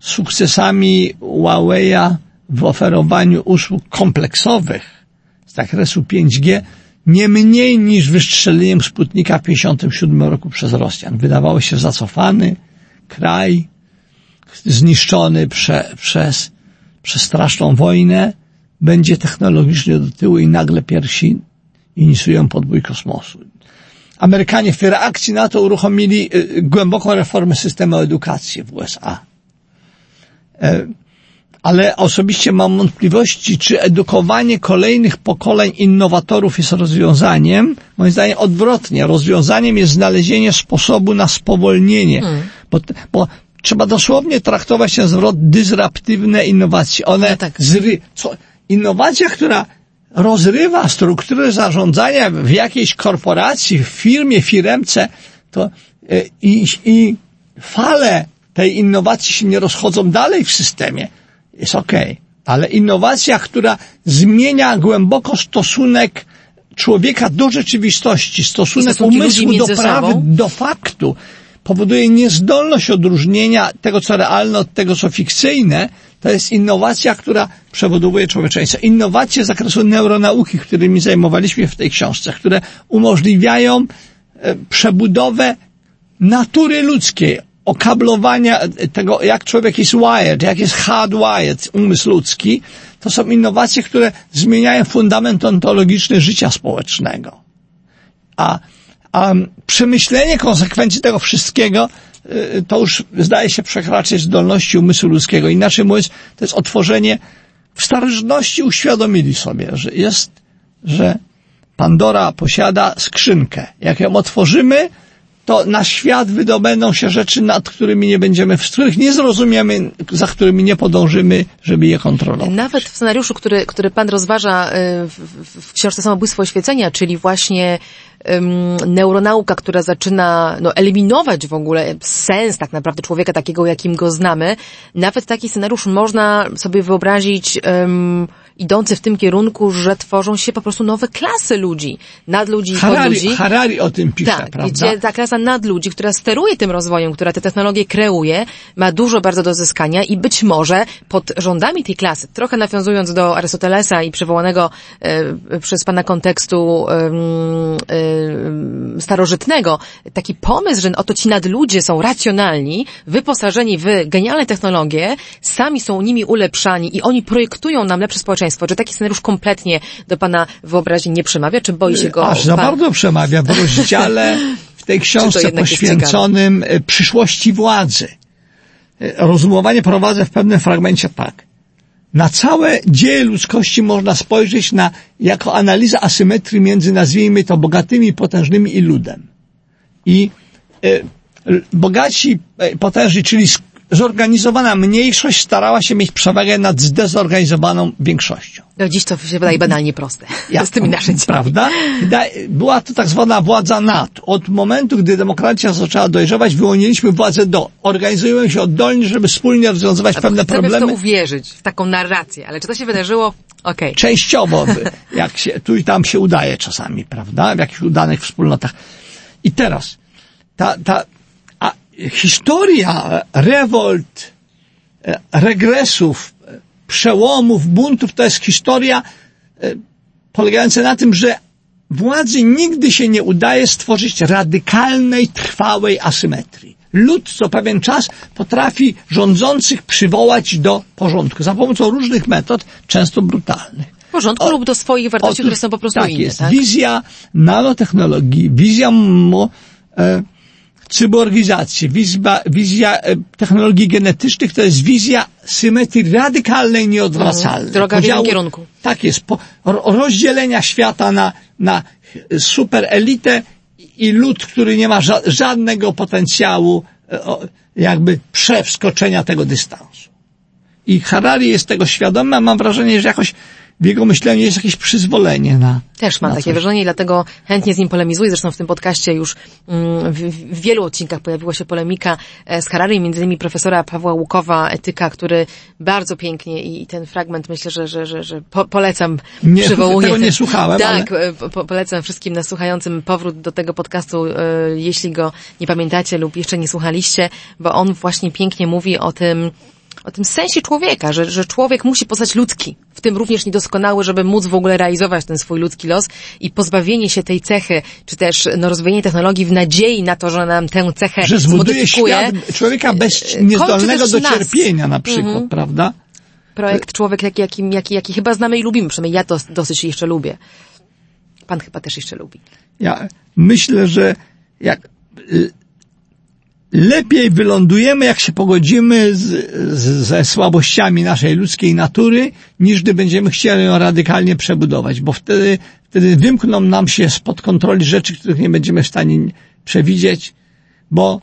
sukcesami Huawei'a w oferowaniu usług kompleksowych z zakresu 5G nie mniej niż wystrzeleniem Sputnika w 1957 roku przez Rosjan. Wydawało się zacofany kraj, zniszczony prze, przez, przez straszną wojnę, będzie technologicznie do tyłu i nagle pierwsi inicjują podbój kosmosu. Amerykanie w reakcji na to uruchomili y, głęboką reformę systemu edukacji w USA. E, ale osobiście mam wątpliwości, czy edukowanie kolejnych pokoleń innowatorów jest rozwiązaniem. Moim zdaniem odwrotnie. Rozwiązaniem jest znalezienie sposobu na spowolnienie. Bo, bo trzeba dosłownie traktować ten zwrot dysraptywne innowacje. One No tak. zry, co, innowacja, która rozrywa strukturę zarządzania w jakiejś korporacji, w firmie, firemce, to e, i, i fale tej innowacji się nie rozchodzą dalej w systemie, jest okej. ale innowacja, która zmienia głęboko stosunek człowieka do rzeczywistości, stosunek umysłu do prawy, do faktu, powoduje niezdolność odróżnienia tego, co realne od tego, co fikcyjne, to jest innowacja, która przebudowuje człowieczeństwo. Innowacje z zakresu neuronauki, którymi zajmowaliśmy w tej książce, które umożliwiają e, przebudowę natury ludzkiej, okablowania tego, jak człowiek jest wired, jak jest hardwired, umysł ludzki, to są innowacje, które zmieniają fundament ontologiczny życia społecznego. A, a przemyślenie konsekwencji tego wszystkiego y, to już zdaje się przekraczać zdolności umysłu ludzkiego. Inaczej mówiąc, to jest otworzenie, w starożytności uświadomili sobie, że jest, że Pandora posiada skrzynkę. Jak ją otworzymy, to na świat wydobędą się rzeczy, nad którymi nie będziemy, z których nie zrozumiemy, za którymi nie podążymy, żeby je kontrolować. Nawet w scenariuszu, który, który pan rozważa y, w, w, książce Samobójstwo oświecenia, czyli właśnie neuronauka, która zaczyna no, eliminować w ogóle sens tak naprawdę człowieka takiego, jakim go znamy, nawet taki scenariusz można sobie wyobrazić ym, idący w tym kierunku, że tworzą się po prostu nowe klasy ludzi, nadludzi i Harari, podludzi. Harari o tym pisze, Tak, prawda? gdzie ta klasa nadludzi, która steruje tym rozwojem, która te technologie kreuje, ma dużo bardzo do zyskania i być może pod rządami tej klasy, trochę nawiązując do Arystotelesa i przywołanego e, przez pana kontekstu e, e, starożytnego, taki pomysł, że oto ci nadludzie są racjonalni, wyposażeni w genialne technologie, sami są nimi ulepszani i oni projektują nam lepsze społeczeństwo. Czy taki scenariusz kompletnie do pana wyobraźni nie przemawia, czy boi się go Aż za pan? bardzo przemawia w rozdziale w tej książce poświęconym e, przyszłości władzy. E, Rozumowanie prowadzę w pewnym fragmencie tak. Na całe dzieje ludzkości można spojrzeć na, jako analiza asymetrii między, nazwijmy to, bogatymi, potężnymi i ludem. I l- bogaci, potężni, czyli zorganizowana mniejszość starała się mieć przewagę nad zdezorganizowaną większością. No dziś to się wydaje banalnie proste. Ja- z tymi narzędziami. Prawda? Da- Była to tak zwana władza nad. Od momentu, gdy demokracja zaczęła dojrzewać, wyłoniliśmy władzę do. Organizujemy się oddolnie, żeby wspólnie rozwiązywać pewne Chcemy w problemy. to uwierzyć, w taką narrację, ale czy to się wydarzyło? Okej. Częściowo, by- jak się, tu i tam się udaje czasami, prawda? W jakichś udanych wspólnotach. I teraz, ta, ta, historia rewolt, e, regresów, e, przełomów, buntów, to jest historia e, polegająca na tym, że władzy nigdy się nie udaje stworzyć radykalnej, trwałej asymetrii. Lud co pewien czas potrafi rządzących przywołać do porządku za pomocą różnych metod, często brutalnych. Porządku O- lub do swoich wartości, Otóż które są po prostu tak inne, jest. tak? Wizja nanotechnologii, wizja mo, e, cyborgizacji, wizja, wizja e, technologii genetycznych to jest wizja symetrii radykalnej, nieodwracalnej. Mhm. Droga w jednym kierunku. Tak jest. Po, ro, rozdzielenia świata na, na super elitę i lud, który nie ma ża, żadnego potencjału e, jakby przewskoczenia tego dystansu. I Harari jest tego świadomy, a mam wrażenie, że jakoś w jego myśleniu jest jakieś przyzwolenie na. Też mam na takie coś. wrażenie i dlatego chętnie z nim polemizuję. Zresztą w tym podcaście już mm, w, w wielu odcinkach pojawiła się polemika e, z Harari, między innymi profesora Pawła Łukowa, etyka, który bardzo pięknie i ten fragment myślę, że, że, że, że po, polecam, Nie, przywołuję. tego nie słuchałem, Tak, ale- e, po, po- polecam wszystkim nas słuchającym powrót do tego podcastu, e, jeśli go nie pamiętacie lub jeszcze nie słuchaliście, bo on właśnie pięknie mówi o tym, o tym sensie człowieka, że, że człowiek musi pozostać ludzki, w tym również niedoskonały, żeby móc w ogóle realizować ten swój ludzki los i pozbawienie się tej cechy, czy też no, rozwijanie technologii w nadziei na to, że nam tę cechę Że zbuduje zmodyfikuje. świat człowieka bez, kończy niezdolnego do cierpienia na przykład, Mhm. prawda? Projekt człowiek, jaki, jaki, jaki, jaki chyba znamy i lubimy, przynajmniej ja to dosyć jeszcze lubię. Pan chyba też jeszcze lubi. Ja myślę, że jak y, lepiej wylądujemy, jak się pogodzimy z, z, ze słabościami naszej ludzkiej natury, niż gdy będziemy chcieli ją radykalnie przebudować, bo wtedy, wtedy wymkną nam się spod kontroli rzeczy, których nie będziemy w stanie przewidzieć, bo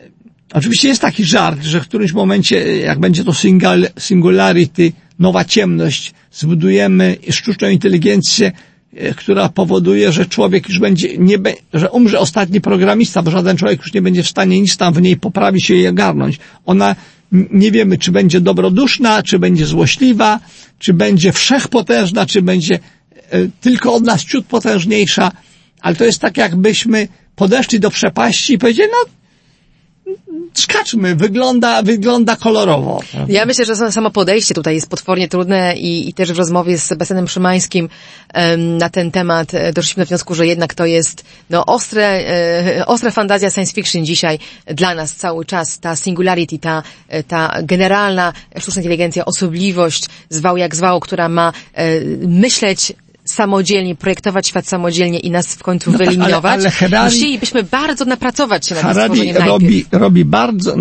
e, oczywiście jest taki żart, że w którymś momencie, jak będzie to singularity, nowa ciemność, zbudujemy sztuczną inteligencję, e, która powoduje, że człowiek już będzie, nie be, że umrze ostatni programista, bo żaden człowiek już nie będzie w stanie nic tam w niej poprawić i ogarnąć. Ona nie wiemy, czy będzie dobroduszna, czy będzie złośliwa, czy będzie wszechpotężna, czy będzie e, tylko od nas ciut potężniejsza, ale to jest tak, jakbyśmy podeszli do przepaści i powiedzieli, no, skaczmy, wygląda, wygląda kolorowo. Ja myślę, że samo podejście tutaj jest potwornie trudne i, i też w rozmowie z Sebastianem Szymańskim na ten temat e, doszliśmy do wniosku, że jednak to jest no, ostre, e, ostra fantazja science fiction dzisiaj dla nas cały czas. Ta singularity, ta, e, ta generalna sztuczna inteligencja, osobliwość, zwał jak zwał, która ma e, myśleć samodzielnie, projektować świat samodzielnie i nas w końcu No tak, ale- wyeliminować. ale Harari- Musielibyśmy bardzo napracować się nad Harari robi, robi bardzo,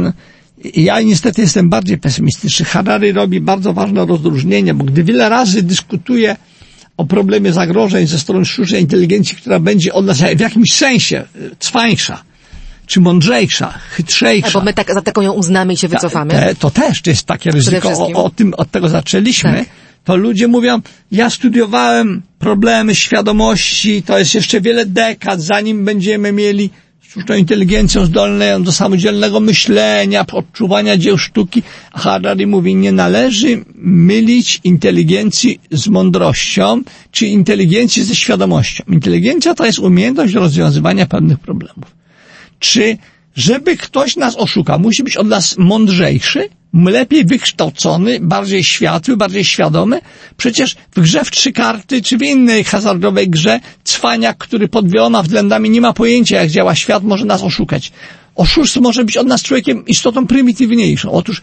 ja niestety jestem bardziej pesymistyczny. Harari robi bardzo ważne rozróżnienie, bo gdy wiele razy dyskutuje o problemie zagrożeń ze strony sztucznej inteligencji, która będzie od nas w jakimś sensie cwańsza, czy mądrzejsza, chytrzejsza. Bo my tak, za taką ją uznamy i się wycofamy. Te, to też to jest takie ryzyko, o, o tym, od tego zaczęliśmy. Tak. To ludzie mówią, ja studiowałem problemy świadomości, to jest jeszcze wiele dekad, zanim będziemy mieli sztuczną inteligencją zdolną do samodzielnego myślenia, odczuwania dzieł sztuki. Harari mówi, nie należy mylić inteligencji z mądrością, czy inteligencji ze świadomością. Inteligencja to jest umiejętność rozwiązywania pewnych problemów czy żeby ktoś nas oszukał, musi być od nas mądrzejszy, lepiej wykształcony, bardziej światły, bardziej świadomy? Przecież w grze w trzy karty, czy w innej hazardowej grze, cwaniak, który pod wieloma względami nie ma pojęcia, jak działa świat, może nas oszukać. Oszust może być od nas człowiekiem istotą prymitywniejszą. Otóż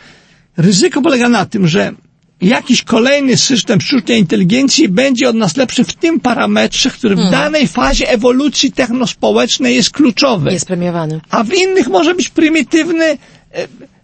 ryzyko polega na tym, że jakiś kolejny system sztucznej inteligencji będzie od nas lepszy w tym parametrze, który w danej fazie ewolucji technospołecznej jest kluczowy Jest premiowany. a w innych może być prymitywny e,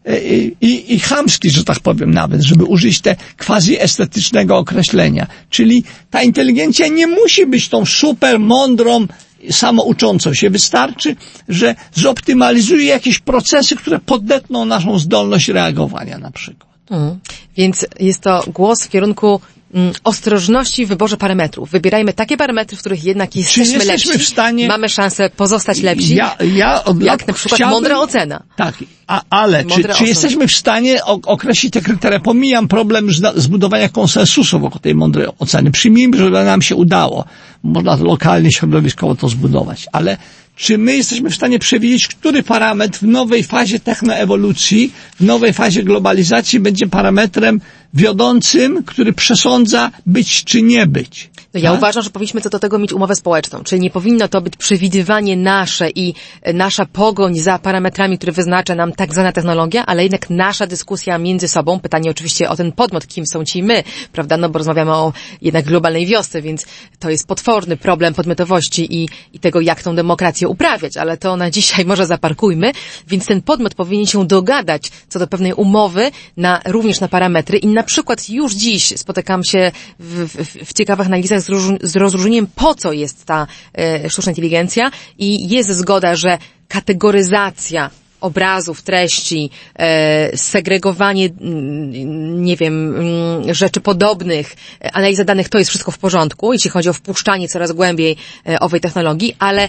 e, i, i chamski, że tak powiem nawet, żeby użyć te quasi estetycznego określenia. Czyli ta inteligencja nie musi być tą super mądrą, samouczącą się. Wystarczy, że zoptymalizuje jakieś procesy, które podetną naszą zdolność reagowania na przykład. Mm. Więc jest to głos w kierunku mm, ostrożności w wyborze parametrów. Wybierajmy takie parametry, w których jednak jesteśmy, jesteśmy lepsi. w stanie- Mamy szansę pozostać lepsi. Ja, ja od jak lat na przykład chciałbym- mądra ocena. Tak, a, ale czy, czy jesteśmy w stanie określić te kryteria? Pomijam problem zbudowania konsensusu wokół tej mądrej oceny. Przyjmijmy, że nam się udało. Można lokalnie, środowiskowo to zbudować. Ale czy my jesteśmy w stanie przewidzieć, który parametr w nowej fazie technoewolucji, w nowej fazie globalizacji będzie parametrem wiodącym, który przesądza być czy nie być? No ja Tak? uważam, że powinniśmy co do tego mieć umowę społeczną, czyli nie powinno to być przewidywanie nasze i e, nasza pogoń za parametrami, które wyznacza nam tak zwana technologia, ale jednak nasza dyskusja między sobą, pytanie oczywiście o ten podmiot, kim są ci my, prawda, no bo rozmawiamy o jednak globalnej wiosce, więc to jest potworny problem podmiotowości i, i tego, jak tą demokrację uprawiać, ale to na dzisiaj może zaparkujmy, więc ten podmiot powinien się dogadać co do pewnej umowy na, również na parametry i na przykład już dziś spotykam się w, w, w ciekawych analizach z, róż, z rozróżnieniem, po co jest ta e, sztuczna inteligencja i jest zgoda, że kategoryzacja obrazów, treści, e, segregowanie, mm, nie wiem, mm, rzeczy podobnych, e, analiza danych, to jest wszystko w porządku, jeśli chodzi o wpuszczanie coraz głębiej owej technologii, ale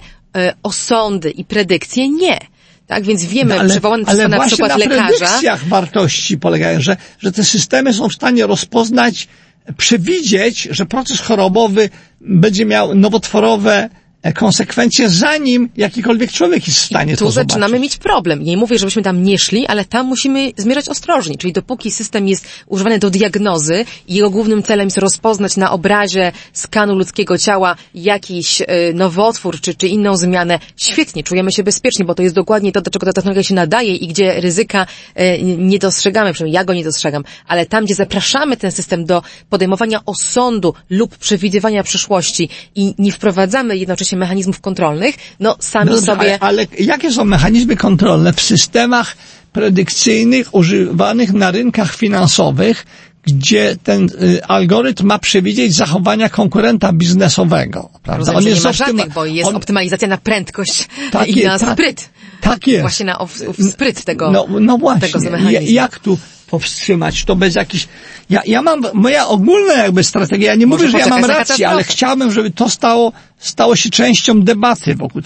osądy i predykcje nie. Tak, więc wiemy, przywołany przez ale na przykład na lekarza, predykcjach wartości polegają, że, że te systemy są w stanie rozpoznać, przewidzieć, że proces chorobowy będzie miał nowotworowe konsekwencje, zanim jakikolwiek człowiek jest w stanie tu to zaczynamy zobaczyć. mieć problem. Nie mówię, żebyśmy tam nie szli, ale tam musimy zmierzać ostrożnie. Czyli dopóki system jest używany do diagnozy i jego głównym celem jest rozpoznać na obrazie skanu ludzkiego ciała jakiś y, nowotwór czy, czy inną zmianę, świetnie, czujemy się bezpiecznie, bo to jest dokładnie to, do czego ta technologia się nadaje i gdzie ryzyka y, nie dostrzegamy, przynajmniej ja go nie dostrzegam, ale tam, gdzie zapraszamy ten system do podejmowania osądu lub przewidywania przyszłości i nie wprowadzamy jednocześnie mechanizmów kontrolnych, no sami No sobie... ale, ale jakie są mechanizmy kontrolne w systemach predykcyjnych używanych na rynkach finansowych, gdzie ten y, algorytm ma przewidzieć zachowania konkurenta biznesowego. Prawda? Rozumiem, że nie ma żadnych, bo jest on- optymalizacja na prędkość Tak i jest, na tak. spryt. Tak jest. Właśnie na ów spryt tego, No, no właśnie. tego mechanizmu. jak tu powstrzymać to bez jakichś... Ja, ja mam, moja ogólna jakby strategia, ja nie Może mówię, że ja mam rację, ale chciałbym, żeby to stało, stało się częścią debaty wokół.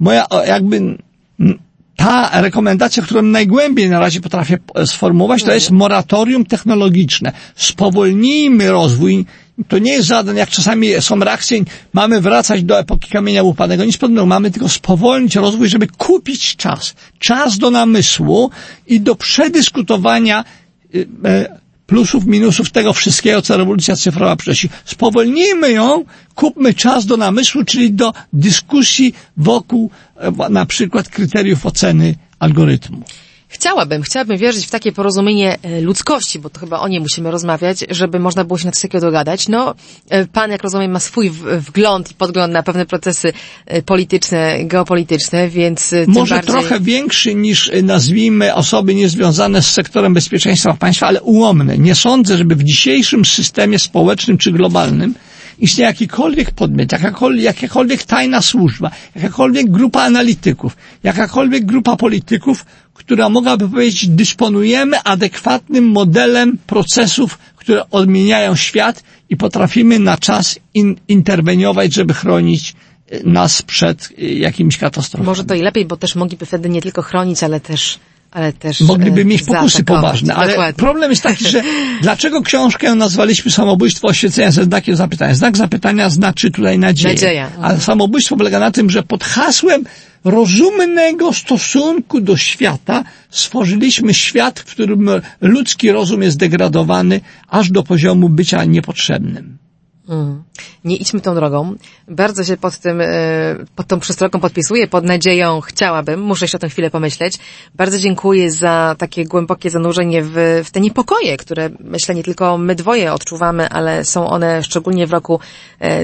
Moja jakby... ta rekomendacja, którą najgłębiej na razie potrafię sformułować, to jest moratorium technologiczne. Spowolnijmy rozwój. To nie jest żaden, jak czasami są reakcje, mamy wracać do epoki kamienia łupanego. Nic podobnego. Mamy tylko spowolnić rozwój, żeby kupić czas. Czas do namysłu i do przedyskutowania y, e, plusów, minusów tego wszystkiego, co rewolucja cyfrowa przynosi. Spowolnijmy ją, kupmy czas do namysłu, czyli do dyskusji wokół e, na przykład kryteriów oceny algorytmu. Chciałabym, chciałabym wierzyć w takie porozumienie e, ludzkości, bo to chyba o nie musimy rozmawiać, żeby można było się na coś takiego dogadać. No, e, pan, jak rozumiem, ma swój wgląd i podgląd na pewne procesy e, polityczne, geopolityczne, więc Może bardziej... trochę większy niż, nazwijmy, osoby niezwiązane z sektorem bezpieczeństwa państwa, ale ułomny. Nie sądzę, żeby w dzisiejszym systemie społecznym czy globalnym istnieje jakikolwiek podmiot, jakakolwiek, jakakolwiek tajna służba, jakakolwiek grupa analityków, jakakolwiek grupa polityków, która mogłaby powiedzieć, dysponujemy adekwatnym modelem procesów, które odmieniają świat i potrafimy na czas in, interweniować, żeby chronić e, nas przed e, jakimiś katastrofami. Może to i lepiej, bo też mogliby wtedy nie tylko chronić, ale też ale też Mogliby mieć pokusy poważne, ale Dokładnie. problem jest taki, że dlaczego książkę nazwaliśmy samobójstwo oświecenia ze znakiem zapytania? Znak zapytania znaczy tutaj nadzieję. Nadzieja. A samobójstwo polega na tym, że pod hasłem rozumnego stosunku do świata stworzyliśmy świat, w którym ludzki rozum jest degradowany aż do poziomu bycia niepotrzebnym. Mm. Nie idźmy tą drogą. Bardzo się pod tym, e, pod tą przestrogą podpisuję, pod nadzieją chciałabym, muszę jeszcze o tym chwilę pomyśleć. Bardzo dziękuję za takie głębokie zanurzenie w, w te niepokoje, które myślę nie tylko my dwoje odczuwamy, ale są one szczególnie w roku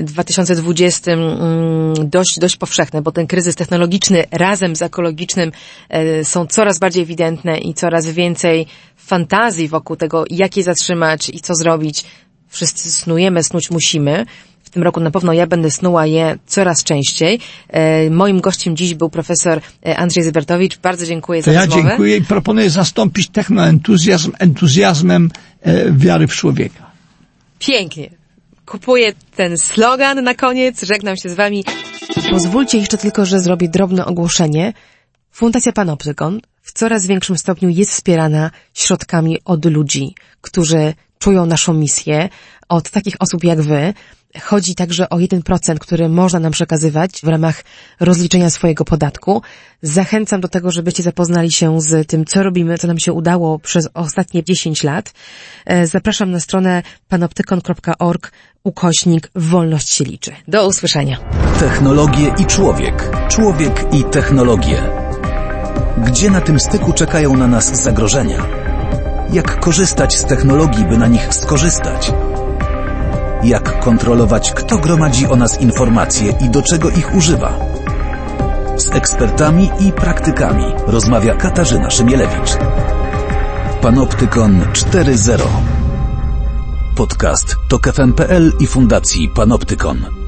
2020 e, mm, dość, dość powszechne, bo ten kryzys technologiczny razem z ekologicznym e, są coraz bardziej ewidentne i coraz więcej fantazji wokół tego, jak je zatrzymać i co zrobić wszyscy snujemy, snuć musimy. W tym roku na pewno ja będę snuła je coraz częściej. E, moim gościem dziś był profesor e, Andrzej Zybertowicz. Bardzo dziękuję to za ja rozmowę. Ja dziękuję i proponuję zastąpić technoentuzjazm entuzjazmem e, wiary w człowieka. Pięknie. Kupuję ten slogan na koniec. Żegnam się z wami. Pozwólcie jeszcze tylko, że zrobię drobne ogłoszenie. Fundacja Panoptykon w coraz większym stopniu jest wspierana środkami od ludzi, którzy czują naszą misję, od takich osób jak wy. Chodzi także o 1%, który można nam przekazywać w ramach rozliczenia swojego podatku. Zachęcam do tego, żebyście zapoznali się z tym, co robimy, co nam się udało przez ostatnie 10 lat. E, zapraszam na stronę panoptykon.org ukośnik Wolność się liczy. Do usłyszenia. Technologie i człowiek. Człowiek i technologie. Gdzie na tym styku czekają na nas zagrożenia? Jak korzystać z technologii, by na nich skorzystać? Jak kontrolować, kto gromadzi o nas informacje i do czego ich używa? Z ekspertami i praktykami rozmawia Katarzyna Szymielewicz. Panoptykon 4.0 Podcast to KFM.pl i Fundacji Panoptykon.